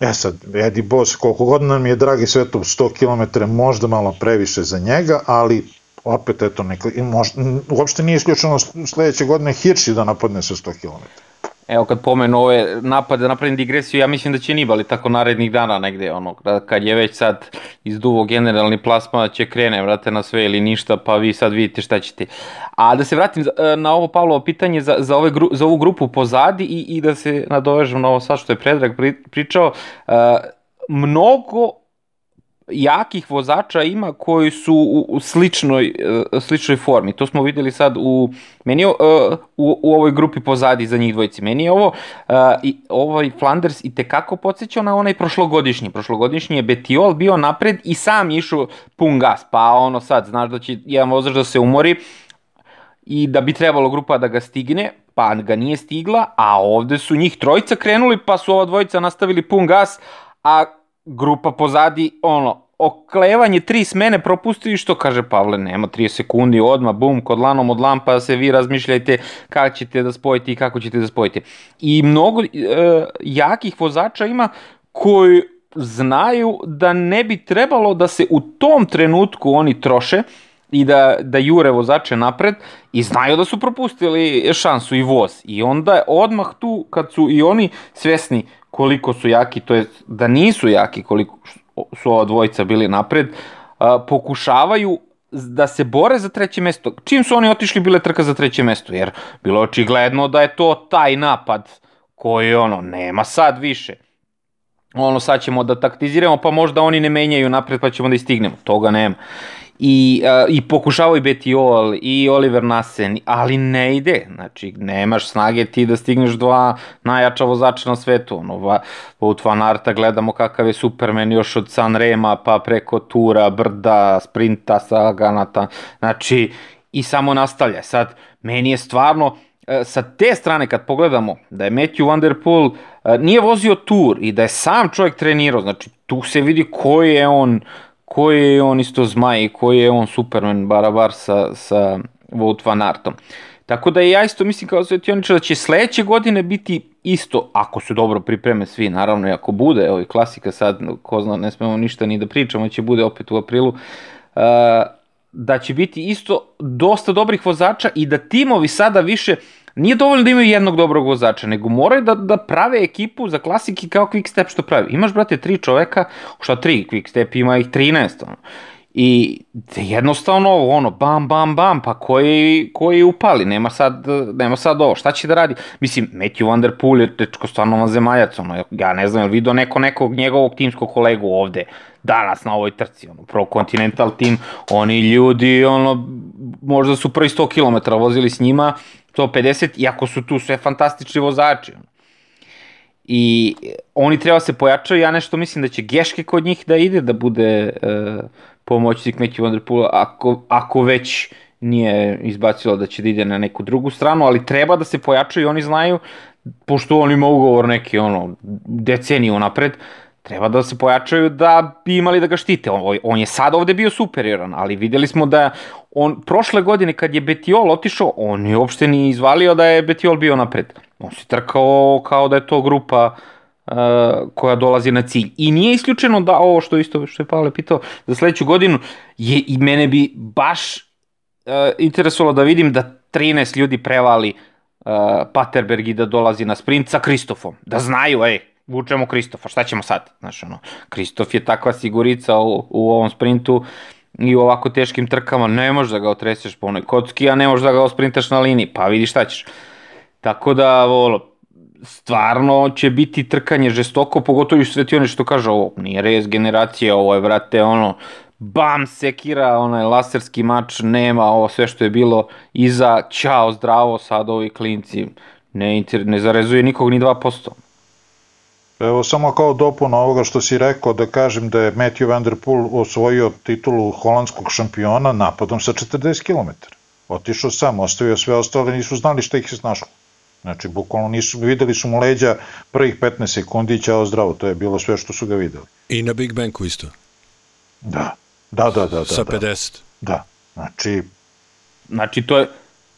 E sad, Edi Boss, koliko god nam je dragi svetov 100 km, možda malo previše za njega, ali opet, eto, neko, možda, uopšte nije isključeno sledeće godine Hirši da napadne sa 100 km. Evo kad pomenu ove napade, da napravim digresiju, ja mislim da će Nibali tako narednih dana negde, ono, kad je već sad izduvo generalni plasma, će krene, vrate, na sve ili ništa, pa vi sad vidite šta ćete. A da se vratim e, na ovo Pavlovo pitanje za, za, ove, za ovu grupu pozadi i, i da se nadovežem na ovo sad što je Predrag pričao, uh, mnogo jakih vozača ima koji su u, u sličnoj, uh, sličnoj formi. To smo videli sad u meni uh, u, u ovoj grupi pozadi za njih dvojici. Meni je ovo uh, i ovaj Flanders i tekako podsjećao na onaj prošlogodišnji. Prošlogodišnji je Betiol bio napred i sam išao pun gas. Pa ono sad, znaš da će jedan vozač da se umori i da bi trebalo grupa da ga stigne, pa ga nije stigla, a ovde su njih trojica krenuli, pa su ova dvojica nastavili pun gas, a grupa pozadi, ono, oklevanje tri smene propustili, što kaže Pavle, nema 3 sekundi, odma bum, kod lanom od lampa se vi razmišljajte kako ćete da spojite i kako ćete da spojite. I mnogo e, jakih vozača ima koji znaju da ne bi trebalo da se u tom trenutku oni troše i da, da jure vozače napred i znaju da su propustili šansu i voz. I onda odmah tu, kad su i oni svesni koliko su jaki, to je da nisu jaki koliko su ova dvojica bili napred, pokušavaju da se bore za treće mesto. Čim su oni otišli, bile trka za treće mesto, jer bilo očigledno da je to taj napad koji ono, nema sad više. Ono, sad ćemo da taktiziramo, pa možda oni ne menjaju napred, pa ćemo da istignemo. Toga nema i, uh, i pokušavao i Betiol i Oliver Nasen, ali ne ide, znači nemaš snage ti da stigneš dva najjača vozača na svetu, ono, va, Wout van Arta gledamo kakav je Superman još od Sanrema pa preko Tura, Brda, Sprinta, Saganata, znači i samo nastavlja. Sad, meni je stvarno, e, sa te strane kad pogledamo da je Matthew Van Der Poel e, nije vozio tur i da je sam čovjek trenirao, znači tu se vidi koji je on koji je on isto zmaj i koji je on Superman barabar sa, sa Wout van Artom. Tako da ja isto mislim kao svetioničar da će sledeće godine biti isto, ako se dobro pripreme svi, naravno i ako bude, evo i klasika sad, ko zna, ne smemo ništa ni da pričamo, će bude opet u aprilu, uh, da će biti isto dosta dobrih vozača i da timovi sada više nije dovoljno da imaju jednog dobrog vozača, nego moraju da, da prave ekipu za klasiki kao Quick Step što pravi. Imaš, brate, tri čoveka, šta tri, Quick Step ima ih 13, ono. I jednostavno, ono, bam, bam, bam, pa koji, koji upali, nema sad, nema sad ovo, šta će da radi? Mislim, Matthew Van Der Poel je tečko stvarno zemaljac, ono, ja ne znam, je li vidio neko nekog njegovog timskog kolegu ovde, danas na ovoj trci, ono, Pro Continental tim, oni ljudi, ono, možda su prvi 100 km vozili s njima, 150, iako su tu sve fantastični vozači. I oni treba se pojačaju, ja nešto mislim da će Geške kod njih da ide, da bude uh, pomoćnik Matthew Van Der Poel, ako, ako već nije izbacilo da će da ide na neku drugu stranu, ali treba da se pojačaju i oni znaju, pošto on ima ugovor neki ono, deceniju napred, treba da se pojačaju da bi imali da ga štite. On, on je sad ovde bio superioran, ali videli smo da on prošle godine kad je Betiol otišao, on je uopšte ni izvalio da je Betiol bio napred. On se trkao kao da je to grupa uh, koja dolazi na cilj. I nije isključeno da ovo što isto što je Pavle pitao za sledeću godinu je i mene bi baš uh, interesovalo da vidim da 13 ljudi prevali uh, Paterberg i da dolazi na sprint sa Kristofom. Da znaju, ej, vučemo Kristofa, šta ćemo sad? Znaš, ono, Kristof je takva sigurica u, u ovom sprintu i u ovako teškim trkama, ne možeš da ga otreseš po onoj kocki, a ne možeš da ga osprintaš na liniji, pa vidi šta ćeš. Tako da, volo, stvarno će biti trkanje žestoko, pogotovo i svetione što kaže ovo, nije rez generacije, ovo je, vrate, ono, bam, sekira, onaj laserski mač, nema ovo sve što je bilo iza, ćao, zdravo, sad ovi klinci, ne, inter, ne zarezuje nikog ni 2%. Evo samo kao dopun ovoga što si rekao da kažem da je Matthew Van Der Poel osvojio titulu holandskog šampiona napadom sa 40 km. Otišao sam, ostavio sve ostale, nisu znali šta ih je snašlo. Znači, bukvalno nisu, videli su mu leđa prvih 15 sekundi i ćao zdravo, to je bilo sve što su ga videli. I na Big Banku isto. Da, da, da, da. da Sa da. 50. Da, znači, Znači, to je,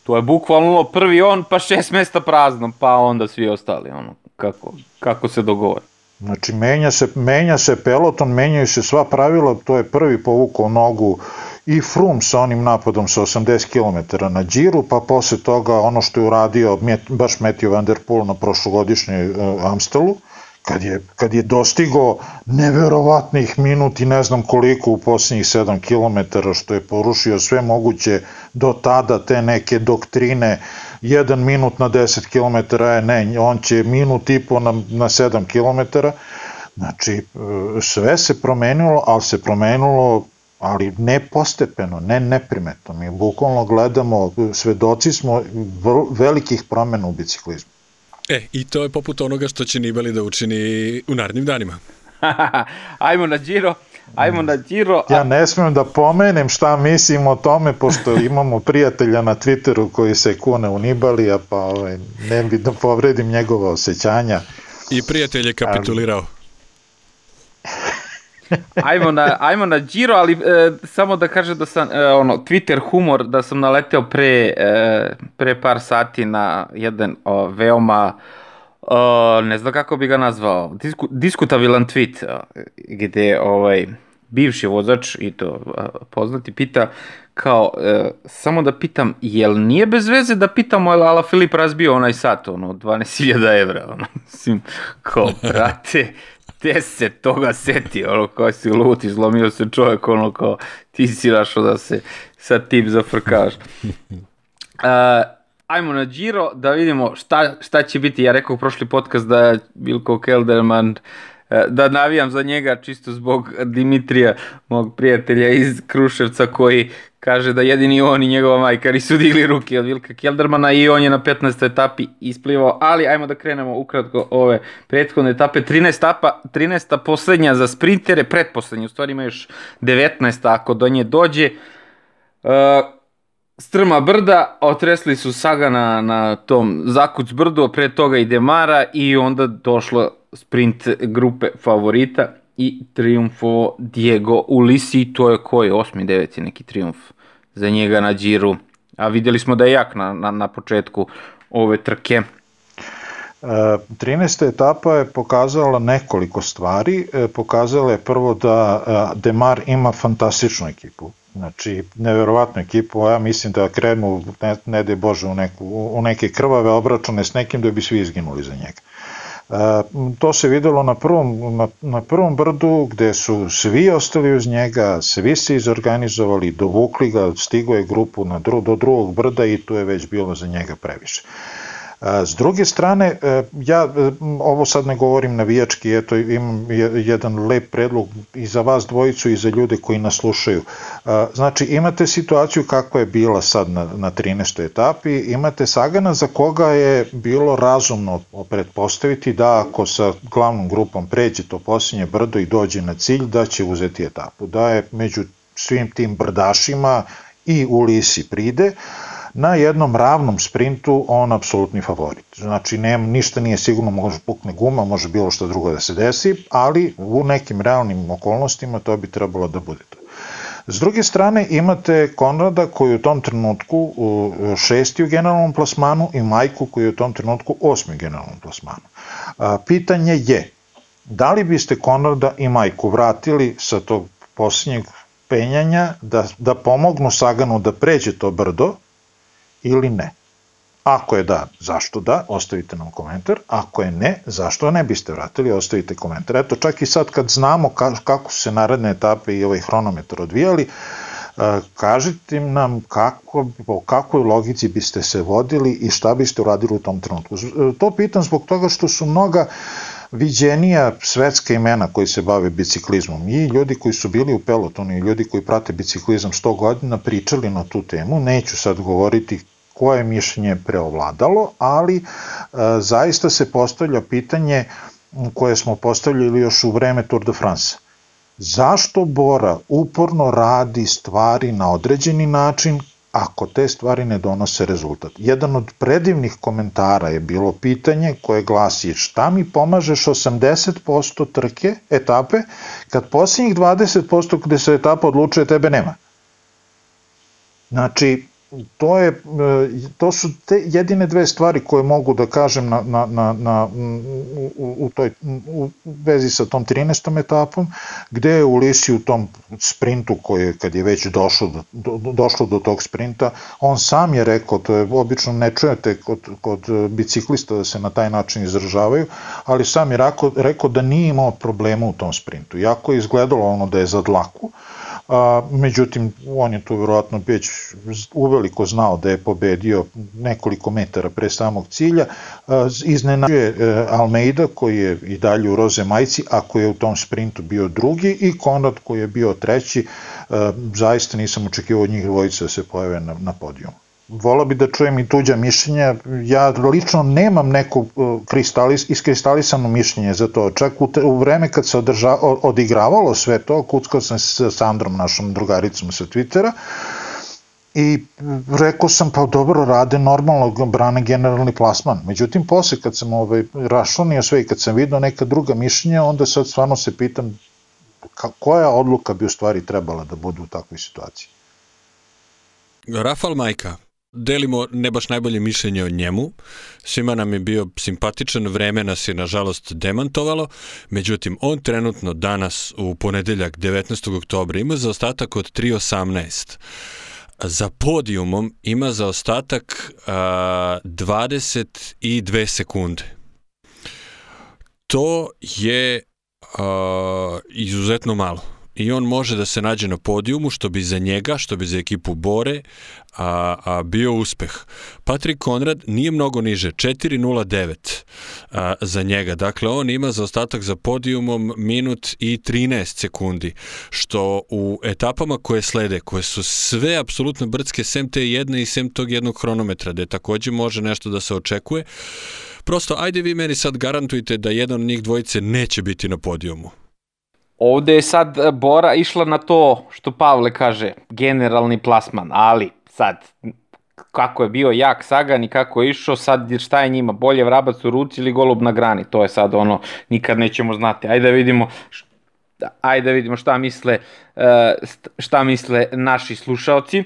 to je bukvalno prvi on, pa šest mesta prazno, pa onda svi ostali, ono, kako, kako se dogovore. Znači, menja se, menja se peloton, menjaju se sva pravila, to je prvi povukao nogu i Froome sa onim napadom sa 80 km na džiru, pa posle toga ono što je uradio baš Matthew Van Der Poel na prošlogodišnjoj uh, Amstelu, kad je, kad je dostigo neverovatnih minut i ne znam koliko u posljednjih 7 km, što je porušio sve moguće do tada te neke doktrine, jedan minut na 10 km, je ne, on će minut i po na, na 7 km, znači e, sve se promenilo, ali se promenilo ali ne postepeno, ne neprimetno. Mi bukvalno gledamo, svedoci smo velikih promena u biciklizmu. E, i to je poput onoga što će Nibali da učini u narednim danima. ajmo na Giro, ajmo na Giro. A... Ja ne smem da pomenem šta mislim o tome, pošto imamo prijatelja na Twitteru koji se kune u Nibalija, pa ovaj, ne bi da povredim njegova osjećanja. I prijatelj je kapitulirao. Ajmo, na, ajmo na Giro, ali e, samo da kažem da sam, e, ono, Twitter humor, da sam naleteo pre, e, pre par sati na jedan o, veoma, o, ne znam kako bi ga nazvao, disku, diskutabilan tweet, gde ovaj, bivši vozač, i to poznati, pita kao, e, samo da pitam, jel nije bez veze da pitamo je Ala Filip razbio onaj sat, ono, 12.000 evra, ono, mislim, kao, brate, te se toga seti, ono, kao si lut, izlomio se čovjek, ono, kao, ti si našao da se sa tim zafrkaš. Uh, ajmo na Giro da vidimo šta, šta će biti. Ja rekao u prošli podcast da Bilko Kelderman e, da navijam za njega čisto zbog Dimitrija, mog prijatelja iz Kruševca koji kaže da jedini on i njegova majka nisu digli ruke od Vilka Keldermana i on je na 15. etapi isplivao, ali ajmo da krenemo ukratko ove prethodne etape. 13 etapa, 13. poslednja za sprintere, pretposlednja, u stvari ima još 19. ako do nje dođe. Uh, strma brda, otresli su Saga na, tom Zakuc brdu, pre toga i Demara i onda došlo sprint grupe favorita i triumfo Diego Ulisi, to je koji, osmi, deveti neki triumf za njega na džiru, a videli smo da je jak na, na, na početku ove trke. 13. E, etapa je pokazala nekoliko stvari. E, pokazala je prvo da e, Demar ima fantastičnu ekipu. Znači, neverovatnu ekipu, ja mislim da krenu, ne, ne de Bože, u, neku, u neke krvave obračune s nekim da bi svi izginuli za njega. To se videlo na prvom, na, na prvom brdu gde su svi ostali uz njega, svi se izorganizovali, dovukli ga, stigo je grupu na dru, do drugog brda i tu je već bilo za njega previše. S druge strane, e, ja e, ovo sad ne govorim navijački, eto imam jedan lep predlog i za vas dvojicu i za ljude koji nas slušaju. Znači, imate situaciju kakva je bila sad na, na 13. etapi, imate Sagana za koga je bilo razumno pretpostaviti da ako sa glavnom grupom pređe to posljednje brdo i dođe na cilj, da će uzeti etapu. Da je među svim tim brdašima i Ulisi pride, na jednom ravnom sprintu on apsolutni favorit. Znači, nem, ništa nije sigurno, može pukne guma, može bilo što drugo da se desi, ali u nekim realnim okolnostima to bi trebalo da bude to. S druge strane imate Konrada koji u tom trenutku šesti u generalnom plasmanu i Majku koji u tom trenutku osmi u generalnom plasmanu. Pitanje je, da li biste Konrada i Majku vratili sa tog posljednjeg penjanja da, da pomognu Saganu da pređe to brdo ili ne? Ako je da, zašto da, ostavite nam komentar. Ako je ne, zašto ne biste vratili, ostavite komentar. Eto, čak i sad kad znamo kako su se naredne etape i ovaj hronometar odvijali, e, kažite nam kako, po kakvoj logici biste se vodili i šta biste uradili u tom trenutku. E, to pitam zbog toga što su mnoga viđenija svetska imena koji se bave biciklizmom i ljudi koji su bili u pelotonu i ljudi koji prate biciklizam 100 godina pričali na tu temu, neću sad govoriti koje mišljenje preovladalo, ali e, zaista se postavlja pitanje koje smo postavljali još u vreme Tour de France. Zašto Bora uporno radi stvari na određeni način ako te stvari ne donose rezultat. Jedan od predivnih komentara je bilo pitanje koje glasi šta mi pomažeš 80% trke, etape, kad posljednjih 20% gde se etapa odlučuje tebe nema. Znači, to, je, e, to su te jedine dve stvari koje mogu da kažem na, na, na, na, u, u, toj, u vezi sa tom 13. etapom, gde je Ulisi u tom sprintu koji kad je već došlo do, do, došlo do tog sprinta, on sam je rekao, to je obično ne čujete kod, kod biciklista da se na taj način izražavaju, ali sam je rekao, rekao da nije imao problema u tom sprintu. Jako je izgledalo ono da je za dlaku, a, međutim on je tu verovatno već uveliko znao da je pobedio nekoliko metara pre samog cilja, iznenađuje e, Almeida koji je i dalje u roze majci, a koji je u tom sprintu bio drugi i Konrad koji je bio treći, e, zaista nisam očekivao od njih dvojica da se pojave na, na podijumu vola bi da čujem i tuđa mišljenja. Ja lično nemam neko uh, kristalis, iskristalisano mišljenje za to. Čak u, te, u vreme kad se održa, odigravalo sve to, kuckao sam sa Sandrom, našom drugaricom sa Twittera, i rekao sam pa dobro rade normalno brane generalni plasman međutim posle kad sam ovaj, rašlanio sve i kad sam vidio neka druga mišljenja onda sad stvarno se pitam koja odluka bi u stvari trebala da bude u takvoj situaciji Rafal Majka, delimo ne baš najbolje mišljenje o njemu. Svima nam je bio simpatičan, vreme nas je nažalost demantovalo, međutim on trenutno danas u ponedeljak 19. oktobra ima zaostatak od 3.18. Za podijumom ima zaostatak a, 22 sekunde. To je a, izuzetno malo i on može da se nađe na podijumu, što bi za njega, što bi za ekipu Bore, a, a bio uspeh. Patrik Konrad nije mnogo niže, 4.09 a, za njega. Dakle, on ima za ostatak za podijumom minut i 13 sekundi, što u etapama koje slede, koje su sve apsolutno brdske, sem te jedne i sem tog jednog hronometra, gde takođe može nešto da se očekuje, prosto, ajde vi meni sad garantujte da jedan od njih dvojice neće biti na podijumu. Ovde je sad e, Bora išla na to što Pavle kaže, generalni plasman, ali sad kako je bio jak Sagan i kako je išao, sad šta je njima, bolje vrabac u ruci ili golub na grani, to je sad ono, nikad nećemo znati. Ajde da vidimo ajde da vidimo šta misle e, šta misle naši slušaoci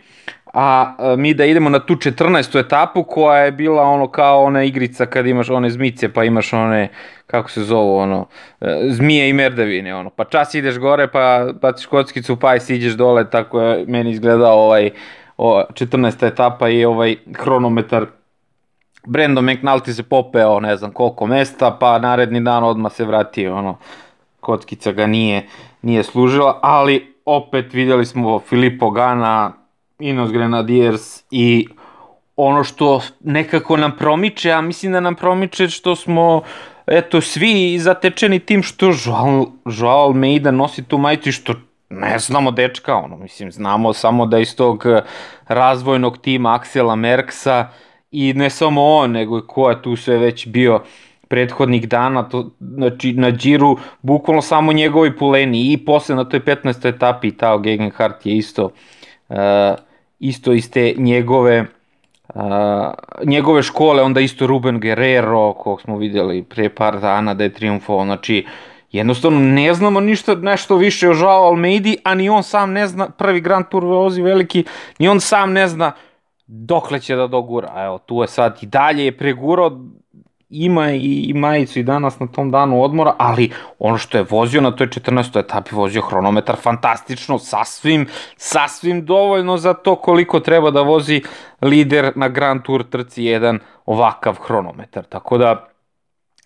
a mi da idemo na tu 14. etapu koja je bila ono kao ona igrica kad imaš one zmice pa imaš one kako se zovu ono e, zmije i merdavine ono pa čas ideš gore pa baciš kockicu pa i siđeš dole tako je meni izgledao ovaj o, 14. etapa i ovaj hronometar Brandon McNulty se popeo ne znam koliko mesta, pa naredni dan odmah se vratio, ono, kockica ga nije, nije služila, ali opet vidjeli smo Filippo Gana, Inos Grenadiers i ono što nekako nam promiče, a mislim da nam promiče što smo eto svi zatečeni tim što Joao, Joao Almeida nosi tu majicu i što ne znamo dečka, ono, mislim, znamo samo da iz tog razvojnog tima Aksela Merksa i ne samo on, nego i ko je tu sve već bio prethodnih dana, to, znači na džiru bukvalno samo njegovi puleni i posle na toj 15. etapi Tao Gegenhardt je isto uh, isto iz te njegove uh, njegove škole, onda isto Ruben Guerrero, kog smo vidjeli pre par dana da je triumfovao, znači jednostavno ne znamo ništa nešto više o Joao Almeidi, a ni on sam ne zna, prvi Grand Tour vozi veliki, ni on sam ne zna dokle će da dogura. Evo, tu je sad i dalje je pregurao, ima i, i majicu i danas na tom danu odmora, ali ono što je vozio na toj 14. etapi, vozio hronometar fantastično, sasvim, sasvim dovoljno za to koliko treba da vozi lider na Grand Tour trci jedan ovakav hronometar. Tako da,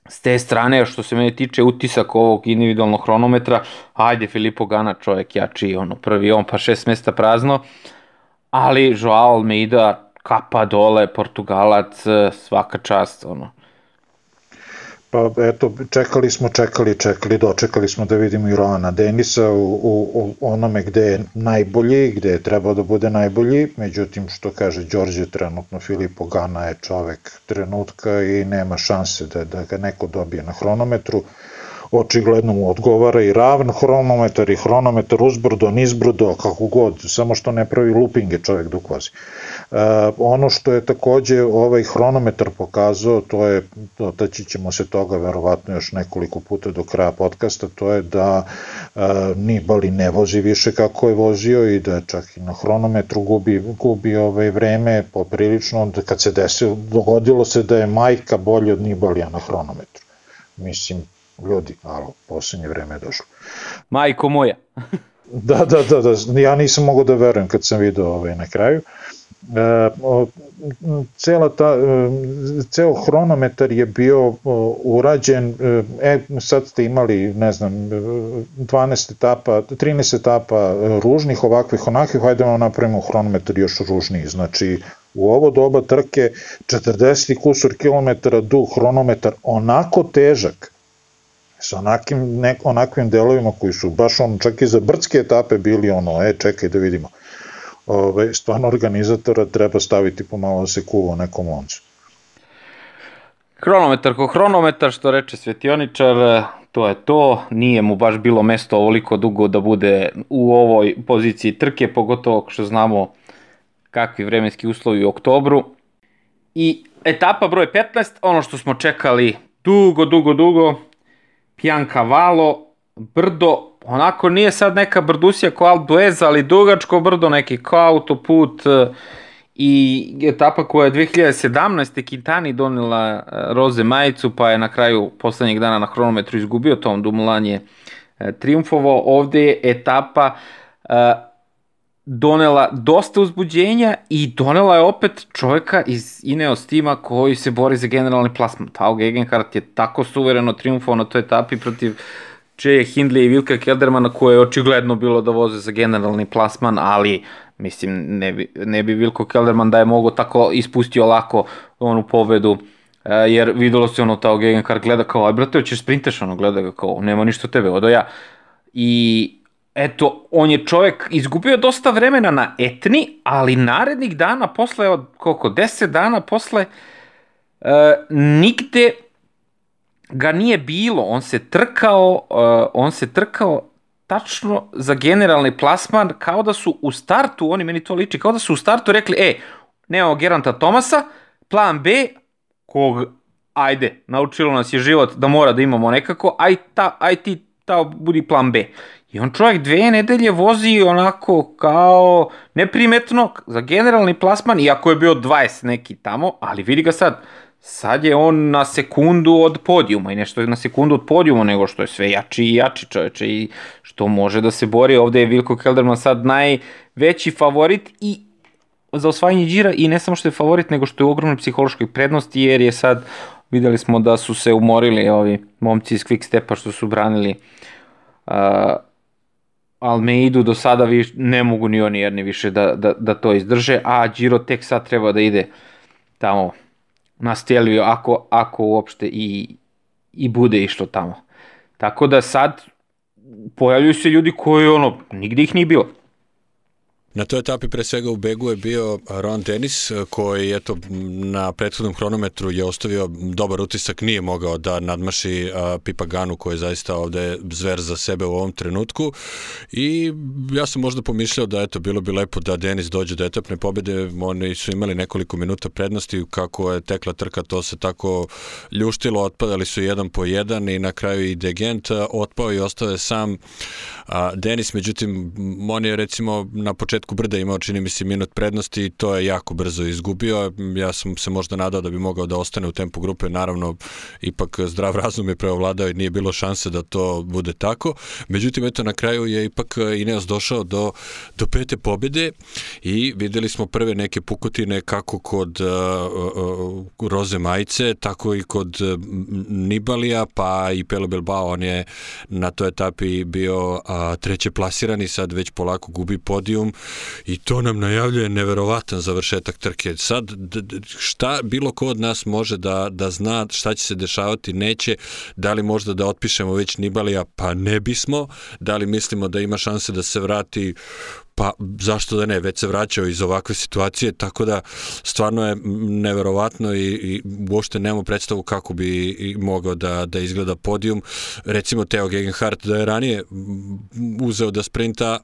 s te strane, što se mene tiče utisak ovog individualnog hronometra, ajde Filipo Gana, čovjek jači, ono, prvi on, pa šest mesta prazno, ali Joao Almeida, kapa dole, Portugalac, svaka čast, ono, Pa eto, čekali smo, čekali, čekali, dočekali smo da vidimo i Roana Denisa u, u, u onome gde je najbolji, gde je trebao da bude najbolji, međutim što kaže Đorđe trenutno, Filipo Gana je čovek trenutka i nema šanse da, da ga neko dobije na hronometru, očigledno mu odgovara i ravn hronometar i hronometar uzbrdo, nizbrdo, kako god, samo što ne pravi lupinge čovek dok vozi. Uh, ono što je takođe ovaj hronometar pokazao, to je, dotaći ćemo se toga verovatno još nekoliko puta do kraja podcasta, to je da uh, Nibali ne vozi više kako je vozio i da čak i na hronometru gubi, gubi ovaj vreme poprilično, kad se desilo, dogodilo se da je majka bolje od Nibalija na hronometru. Mislim, ljudi, alo, poslednje vreme je došlo. Majko moja. da, da, da, da, ja nisam mogao da verujem kad sam video ovaj na kraju. E, cela ta, e, ceo hronometar je bio urađen, e, sad ste imali, ne znam, 12 etapa, 13 etapa ružnih, ovakvih, onakvih, hajde da napravimo hronometar još ružniji, znači u ovo doba trke 40 kusur kilometara dug hronometar onako težak sa onakim, nek, onakvim delovima koji su baš on čak i za brdske etape bili ono, e čekaj da vidimo. Ove, stvarno organizatora treba staviti pomalo da se kuva u nekom loncu. Hronometar ko hronometar, što reče Svetioničar, to je to, nije mu baš bilo mesto ovoliko dugo da bude u ovoj poziciji trke, pogotovo što znamo kakvi vremenski uslovi u oktobru. I etapa broj 15, ono što smo čekali dugo, dugo, dugo, Piancavallo, brdo, onako nije sad neka brdusija kao Albuez, ali dugačko brdo, neki kao autoput e, i etapa koja je 2017. Quintani donila e, roze majicu, pa je na kraju poslednjeg dana na hronometru izgubio, Tom Dumoulin je e, triumfovao. Ovde je etapa donela dosta uzbuđenja i donela je opet čoveka iz Ineos tima koji se bori za generalni plasman. Tao Gegenhardt je tako suvereno triumfao na toj etapi protiv Čeje Hindley i Vilka Keldermana koje je očigledno bilo da voze za generalni plasman, ali mislim ne bi, ne bi Vilko Kelderman da je mogo tako ispustio lako onu pobedu e, jer videlo se ono Tao Gegenhardt gleda kao aj brate hoćeš sprinteš ono gleda ga kao nema ništa tebe odo ja i eto, on je čovek izgubio dosta vremena na etni, ali narednih dana, posle, od koliko, 10 dana posle, e, nigde ga nije bilo, on se trkao, e, on se trkao tačno za generalni plasman, kao da su u startu, oni meni to liči, kao da su u startu rekli, e, nemamo Geranta Tomasa, plan B, kog, ajde, naučilo nas je život da mora da imamo nekako, aj, ta, aj ti ta budi plan B. I on čovjek dve nedelje vozi onako kao neprimetno za generalni plasman, iako je bio 20 neki tamo, ali vidi ga sad, sad je on na sekundu od podijuma i nešto je na sekundu od podijuma nego što je sve jači i jači čoveče i što može da se bori. Ovde je Vilko Kelderman sad najveći favorit i za osvajanje Đira i ne samo što je favorit, nego što je u ogromnoj psihološkoj prednosti, jer je sad, videli smo da su se umorili ovi momci iz Quick Stepa što su branili uh, Almeidu do sada vi, ne mogu ni oni jedni više da, da, da to izdrže, a Giro tek sad treba da ide tamo na Stelvio, ako, ako uopšte i, i bude išlo tamo. Tako da sad pojavljuju se ljudi koji ono, nigde ih nije bilo. Na toj etapi pre svega u begu je bio Ron Dennis koji eto na prethodnom hronometru je ostavio dobar utisak, nije mogao da nadmaši Pipa Ganu koji je zaista ovde zver za sebe u ovom trenutku. I ja sam možda pomišljao da eto bilo bi lepo da Denis dođe do etapne pobede, oni su imali nekoliko minuta prednosti kako je tekla trka to se tako ljuštilo, otpadali su jedan po jedan i na kraju i Degent otpao i ostao je sam a, Denis, međutim on je recimo na početku početku brda imao čini mi se minut prednosti i to je jako brzo izgubio. Ja sam se možda nadao da bi mogao da ostane u tempu grupe, naravno ipak zdrav razum je preovladao i nije bilo šanse da to bude tako. Međutim, eto na kraju je ipak Ineos došao do, do pete pobjede i videli smo prve neke pukotine kako kod uh, uh, Roze Majice, tako i kod uh, Nibalija, pa i Pelo Bilbao, on je na toj etapi bio uh, treće plasirani, sad već polako gubi podijum i to nam najavljuje neverovatan završetak trke. Sad, šta bilo ko od nas može da, da zna šta će se dešavati, neće, da li možda da otpišemo već Nibalija, pa ne bismo, da li mislimo da ima šanse da se vrati? Pa zašto da ne, već se vraćao iz ovakve situacije, tako da stvarno je neverovatno i, i uopšte nemamo predstavu kako bi mogao da, da izgleda podijum. Recimo Teo Gegenhardt da je ranije uzeo da sprinta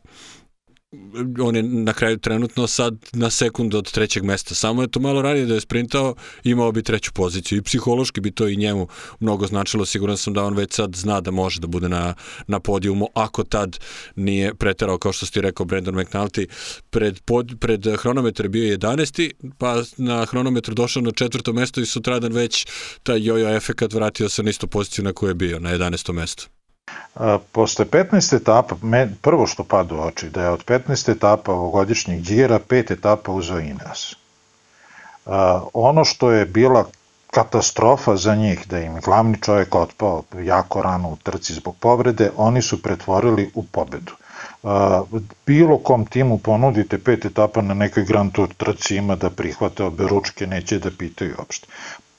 on je na kraju trenutno sad na sekund od trećeg mesta. Samo je to malo ranije da je sprintao, imao bi treću poziciju i psihološki bi to i njemu mnogo značilo. Siguran sam da on već sad zna da može da bude na, na podijumu, ako tad nije preterao, kao što ste rekao Brandon McNulty, pred, pod, pred hronometar bio 11. pa na hronometru došao na četvrto mesto i sutradan već taj jojo efekat vratio se na istu poziciju na kojoj je bio, na 11. mesto. Posle 15 etapa, prvo što pada u oči, da je od 15 etapa ovogodišnjeg džira, pet etapa uzeo Ineos. Ono što je bila katastrofa za njih, da im glavni čovjek otpao jako rano u trci zbog povrede, oni su pretvorili u pobedu. Bilo kom timu ponudite pet etapa na nekoj Grand Tour trci ima da prihvate obe ručke, neće da pitaju uopšte.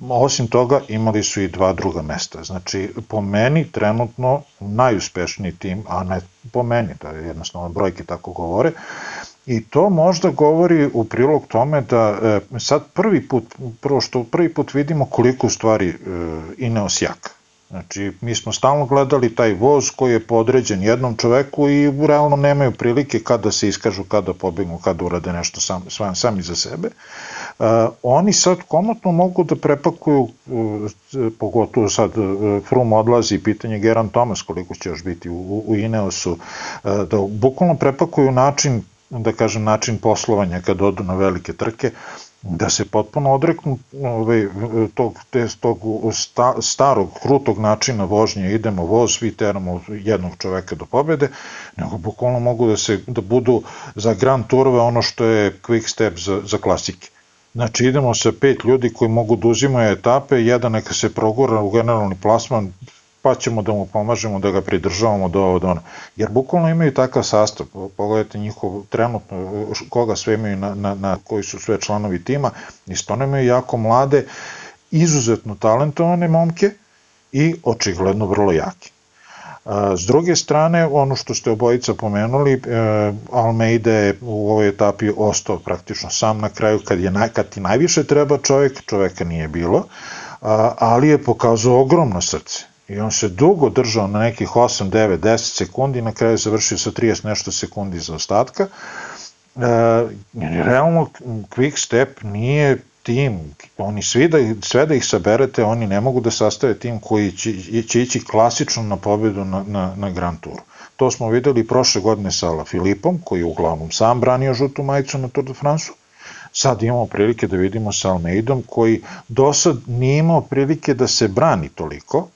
Osim toga imali su i dva druga mesta. Znači, po meni trenutno najuspešniji tim, a ne po meni, da je jednostavno brojke tako govore, I to možda govori u prilog tome da e, sad prvi put, prvo što prvi put vidimo koliko stvari e, Ineos jaka. Znači, mi smo stalno gledali taj voz koji je podređen jednom čoveku i realno nemaju prilike kada se iskažu, kada pobegnu, kada urade nešto sam, sam, sami za sebe. Uh, oni sad komotno mogu da prepakuju, uh, pogotovo sad uh, Frum odlazi, pitanje Geran Thomas koliko će još biti u, u Ineosu, uh, da bukvalno prepakuju način da kažem, način poslovanja kad odu na velike trke, da se potpuno odreknu ovaj, tog, te, tog sta, starog, krutog načina vožnje, idemo voz, svi teramo jednog čoveka do pobede, nego bukvalno mogu da se da budu za Grand Tourove ono što je quick step za, za klasike. Znači idemo sa pet ljudi koji mogu da uzimaju etape, jedan neka se progura u generalni plasman, pa ćemo da mu pomažemo da ga pridržavamo do ovo do ono. Jer bukvalno imaju takav sastav, pogledajte njihov trenutno, koga sve imaju na, na, na koji su sve članovi tima, i stvarno imaju jako mlade, izuzetno talentovane momke i očigledno vrlo jake. S druge strane, ono što ste obojica pomenuli, e, Almeida je u ovoj etapi ostao praktično sam na kraju, kad, je, kad ti najviše treba čovjek, čoveka nije bilo, ali je pokazao ogromno srce I on se dugo držao na nekih 8, 9, 10 sekundi, na kraju završio sa 30 nešto sekundi za ostatka. E, realno, Quick Step nije tim, oni svi da, sve da ih saberete, oni ne mogu da sastave tim koji će, će ići klasično na pobedu na, na, na Grand Touru. To smo videli prošle godine sa La Filipom, koji je uglavnom sam branio žutu majicu na Tour de France-u. Sad imamo prilike da vidimo sa Almeidom, koji do sad nije imao prilike da se brani toliko,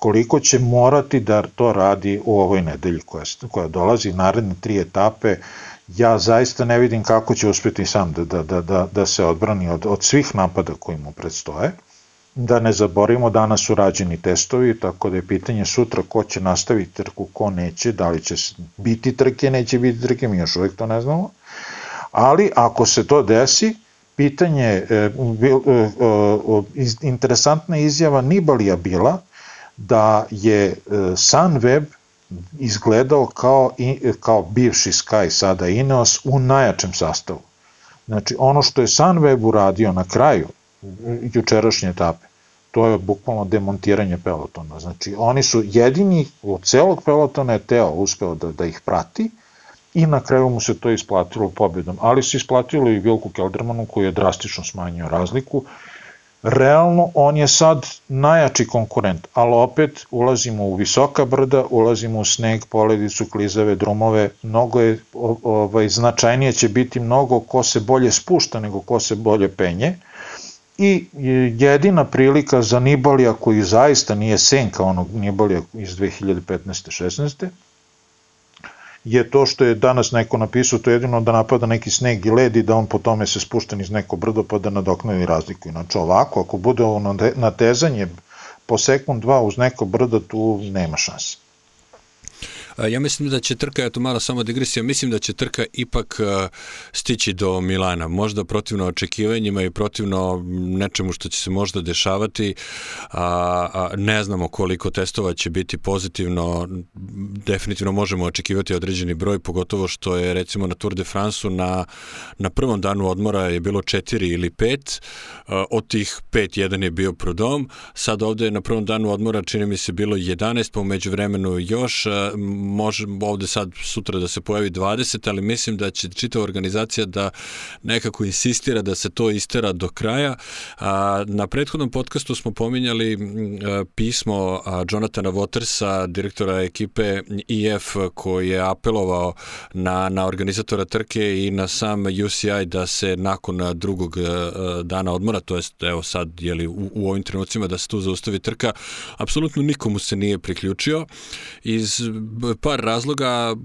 koliko će morati da to radi u ovoj nedelji koja, koja dolazi, naredne tri etape, ja zaista ne vidim kako će uspeti sam da, da, da, da, da se odbrani od, od svih napada koji mu predstoje. Da ne zaborimo, danas su rađeni testovi, tako da je pitanje sutra ko će nastaviti trku, ko neće, da li će biti trke, neće biti trke, mi još uvijek to ne znamo. Ali ako se to desi, pitanje, e, e, e, interesantna izjava Nibalija bila da je Sunweb izgledao kao, kao bivši Sky, sada Ineos, u najjačem sastavu. Znači, ono što je Sunweb uradio na kraju jučerašnje etape, to je bukvalno demontiranje pelotona. Znači, oni su jedini od celog pelotona je Teo uspeo da, da ih prati i na kraju mu se to isplatilo pobedom. Ali se isplatilo i Vilku Keldermanu koji je drastično smanjio razliku. Realno on je sad najjači konkurent, ali opet ulazimo u visoka brda, ulazimo u sneg, poledicu, klizave, drumove, mnogo je, ovaj, značajnije će biti mnogo ko se bolje spušta nego ko se bolje penje i jedina prilika za Nibalija koji zaista nije senka onog Nibalija iz 2015. 16 je to što je danas neko napisao, to je jedino da napada neki sneg i led i da on po tome se spušta iz neko brdo pa da nadoknadi razliku. Inače ovako, ako bude ono natezanje po sekund dva uz neko brdo, tu nema šanse. Ja mislim da će trka, eto malo samo digresija, mislim da će trka ipak stići do Milana, možda protivno očekivanjima i protivno nečemu što će se možda dešavati, a, a ne znamo koliko testova će biti pozitivno, definitivno možemo očekivati određeni broj, pogotovo što je recimo na Tour de France na, na prvom danu odmora je bilo četiri ili pet, od tih pet jedan je bio Prudom, sad ovde je na prvom danu odmora čini mi se bilo 11, pa umeđu vremenu još, može ovde sad sutra da se pojavi 20, ali mislim da će čitava organizacija da nekako insistira da se to istera do kraja. A, na prethodnom podcastu smo pominjali pismo Jonathana Watersa, direktora ekipe IF, koji je apelovao na, na organizatora trke i na sam UCI da se nakon drugog dana odmora, to jest evo sad jeli, u, u ovim trenucima da se tu zaustavi trka, apsolutno nikomu se nije priključio iz par razloga,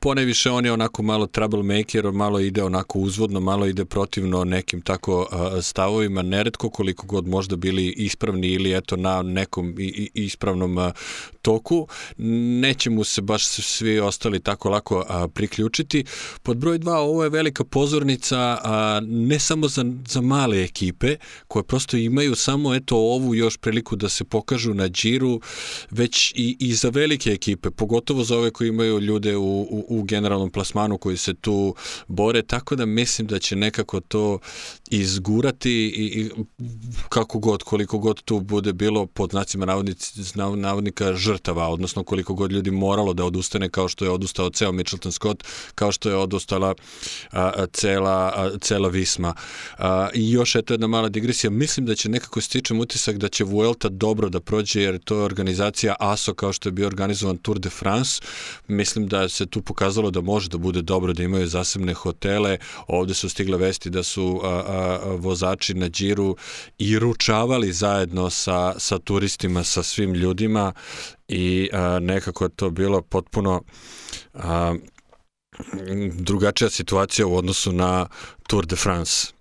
poneviše on je onako malo troublemaker, malo ide onako uzvodno, malo ide protivno nekim tako stavovima, neretko koliko god možda bili ispravni ili eto na nekom ispravnom toku, neće mu se baš svi ostali tako lako priključiti. Pod broj dva, ovo je velika pozornica ne samo za, za male ekipe, koje prosto imaju samo eto ovu još priliku da se pokažu na džiru, već i, i za velike ekipe, pogotovo za ove koji imaju ljude u, u, u generalnom plasmanu koji se tu bore, tako da mislim da će nekako to izgurati i, i kako god, koliko god tu bude bilo pod znacima navodnika žrtava, odnosno koliko god ljudi moralo da odustane kao što je odustao ceo Mitchelton Scott, kao što je odustala a, cela, a, cela Visma. A, I još eto jedna mala digresija, mislim da će nekako stičem utisak da će Vuelta dobro da prođe jer to je organizacija ASO kao što je bio organizovan Tour de France, mislim da se tu pokazalo da može da bude dobro da imaju zasebne hotele. Ovde su stigle vesti da su a, a, vozači na džiru i ručavali zajedno sa, sa turistima, sa svim ljudima i a, nekako je to bilo potpuno a, drugačija situacija u odnosu na Tour de France.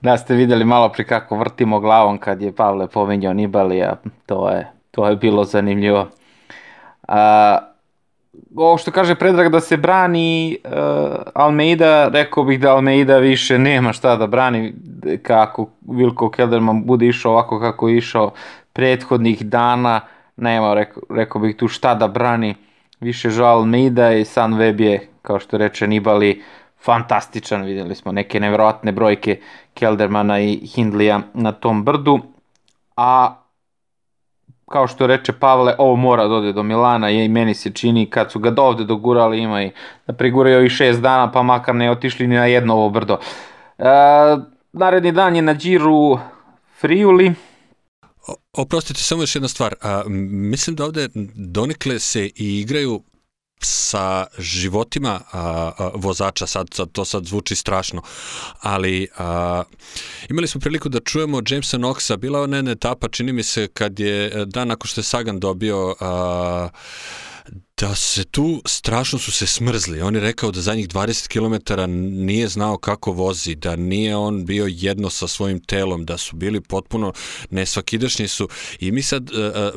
Da ste videli malo pri kako vrtimo glavom kad je Pavle pominjao Nibalija, to je, to je bilo zanimljivo. A, ovo što kaže Predrag da se brani uh, Almeida, rekao bih da Almeida više nema šta da brani kako Vilko Kelderman bude išao ovako kako je išao prethodnih dana, nema rekao, rekao bih tu šta da brani. Više žao Almeida i Web je, kao što reče Nibali, fantastičan, videli smo neke nevjerojatne brojke Keldermana i Hindlija na tom brdu, a kao što reče Pavle, ovo mora da ode do Milana i meni se čini kad su ga do ovde dogurali ima i da preguraju i šest dana pa makar ne otišli ni na jedno ovo brdo. E, naredni dan je na Điru Friuli. Oprostite, samo još jedna stvar. A, mislim da ovde donikle se i igraju sa životima a, a, vozača, sad, sad to sad zvuči strašno, ali a, imali smo priliku da čujemo Jamesa Knoxa, bila ona jedna etapa, čini mi se, kad je dan nakon što je Sagan dobio a, da se tu strašno su se smrzli. On je rekao da zadnjih 20 km nije znao kako vozi, da nije on bio jedno sa svojim telom, da su bili potpuno nesvakidašnji su. I mi sad uh,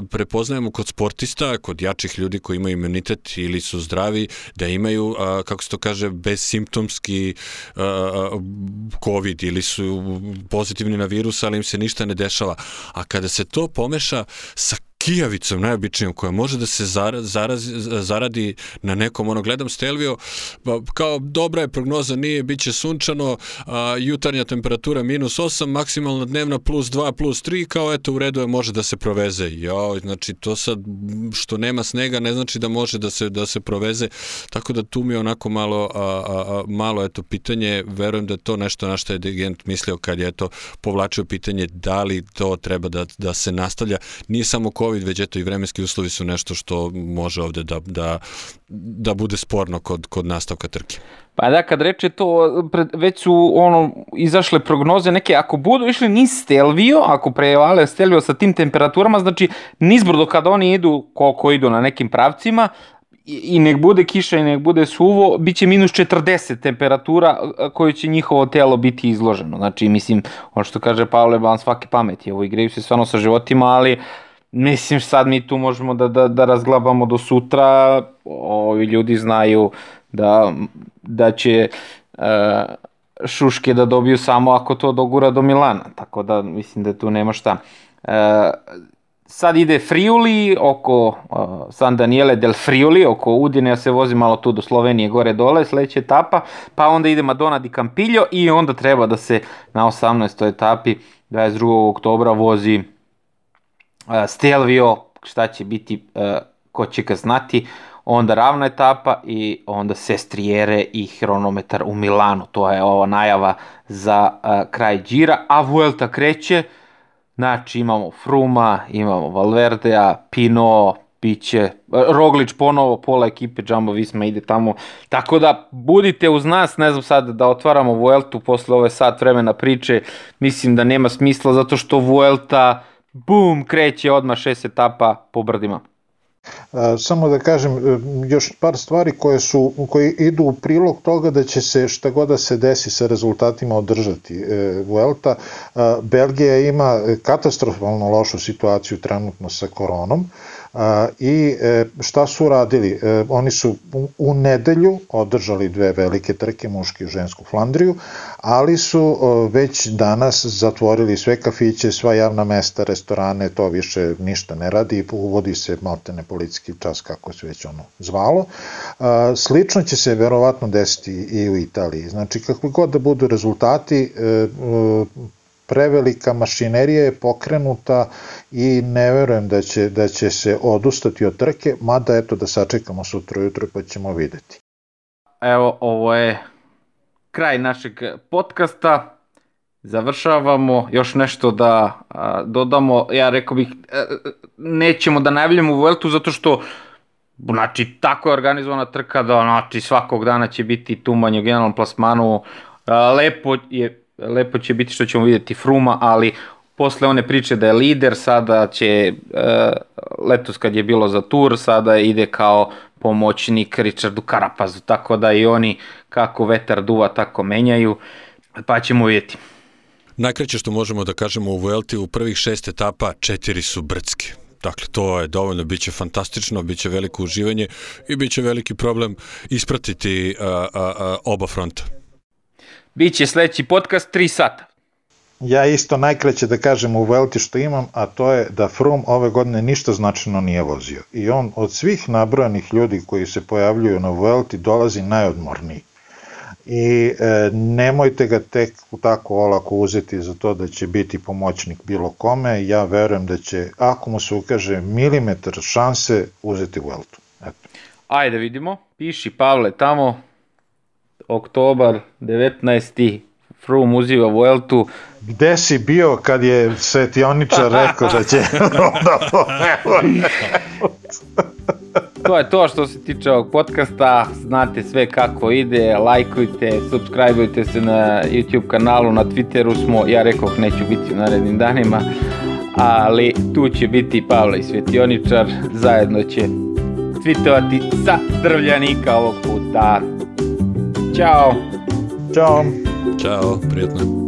prepoznajemo kod sportista, kod jačih ljudi koji imaju imunitet ili su zdravi, da imaju, uh, kako se to kaže, bezsimptomski uh, COVID ili su pozitivni na virus, ali im se ništa ne dešava. A kada se to pomeša sa kijavicom najobičnijom koja može da se zarazi, zaradi na nekom, ono gledam Stelvio, pa kao dobra je prognoza, nije, bit će sunčano, a, jutarnja temperatura minus 8, maksimalna dnevna plus 2, plus 3, kao eto u redu je može da se proveze. Jo, znači to sad što nema snega ne znači da može da se da se proveze, tako da tu mi je onako malo a, a, a, malo eto pitanje, verujem da je to nešto na što je dirigent mislio kad je eto povlačio pitanje da li to treba da, da se nastavlja. Nije samo ko COVID, već eto i vremenski uslovi su nešto što može ovde da, da, da bude sporno kod, kod nastavka trke. Pa da, kad reče to, već su ono, izašle prognoze neke, ako budu išli niz Stelvio, ako prevale Stelvio sa tim temperaturama, znači nizbrdo kada oni idu, koliko idu na nekim pravcima, i nek bude kiša i nek bude suvo, bit će minus 40 temperatura koju će njihovo telo biti izloženo. Znači, mislim, ono što kaže Pavle Ban svake pameti, ovo igraju se stvarno sa životima, ali uh, Mislim, sad mi tu možemo da, da, da razglabamo do sutra, ovi ljudi znaju da, da će uh, šuške da dobiju samo ako to dogura do Milana, tako da mislim da tu nema šta. Uh, sad ide Friuli oko uh, San Daniele del Friuli, oko Udine, ja se vozi malo tu do Slovenije gore dole, sledeća etapa, pa onda ide Madonna di Campillo i onda treba da se na 18. etapi 22. oktobra vozi Stelvio, šta će biti, ko će ga znati, onda ravna etapa i onda Sestrijere i hronometar u Milanu. To je ova najava za kraj džira, a Vuelta kreće, znači imamo Fruma, imamo Valverdea, Pino, Piće, Roglić ponovo, pola ekipe Jumbo Visma ide tamo, tako da budite uz nas, ne znam sad da otvaramo Vueltu posle ove sat vremena priče, mislim da nema smisla zato što Vuelta bum, kreće odmah šest etapa po brdima. Samo da kažem e, još par stvari koje su koje idu u prilog toga da će se šta god da se desi sa rezultatima održati e, Vuelta. Belgija ima katastrofalno lošu situaciju trenutno sa koronom i e, šta su radili? E, oni su u nedelju održali dve velike trke, muški i žensku Flandriju, ali su već danas zatvorili sve kafiće, sva javna mesta, restorane, to više ništa ne radi, uvodi se maltene policijski čas, kako se već ono zvalo. Slično će se verovatno desiti i u Italiji. Znači, kakvi god da budu rezultati, e, prevelika mašinerija je pokrenuta i ne verujem da će, da će se odustati od trke, mada eto da sačekamo sutra jutro pa ćemo videti. Evo, ovo je kraj našeg podcasta. Završavamo, još nešto da a, dodamo, ja rekao bih, a, e, nećemo da najavljamo Vueltu zato što znači tako je organizovana trka da znači svakog dana će biti tumanje u generalnom plasmanu, a, lepo je lepo će biti što ćemo videti Fruma, ali posle one priče da je lider, sada će, e, letos kad je bilo za tur, sada ide kao pomoćnik Richardu Karapazu, tako da i oni kako vetar duva tako menjaju, pa ćemo vidjeti. Najkraće što možemo da kažemo u Vuelti, u prvih šest etapa četiri su brdske. Dakle, to je dovoljno, bit će fantastično, bit će veliko uživanje i bit će veliki problem ispratiti a, a, a, oba fronta. Biće sledeći podcast 3 sata. Ja isto najkraće da kažem u Velti što imam, a to je da Froome ove godine ništa značajno nije vozio. I on od svih nabrojanih ljudi koji se pojavljuju na Velti dolazi najodmorniji. I e, nemojte ga tek tako olako uzeti za to da će biti pomoćnik bilo kome. Ja verujem da će, ako mu se ukaže milimetar šanse, uzeti Veltu. Eto. Ajde vidimo, piši Pavle tamo, oktobar 19. Froome uziva Vueltu. Gde si bio kad je svetioničar rekao da će da To je to što se tiče ovog podcasta, znate sve kako ide, lajkujte, subscribeujte se na YouTube kanalu, na Twitteru smo, ja rekao neću biti u narednim danima, ali tu će biti Pavle i Svetioničar, zajedno će tvitovati sa drvljanika ovog puta. Ćao! Ćao! Ćao, prijetno.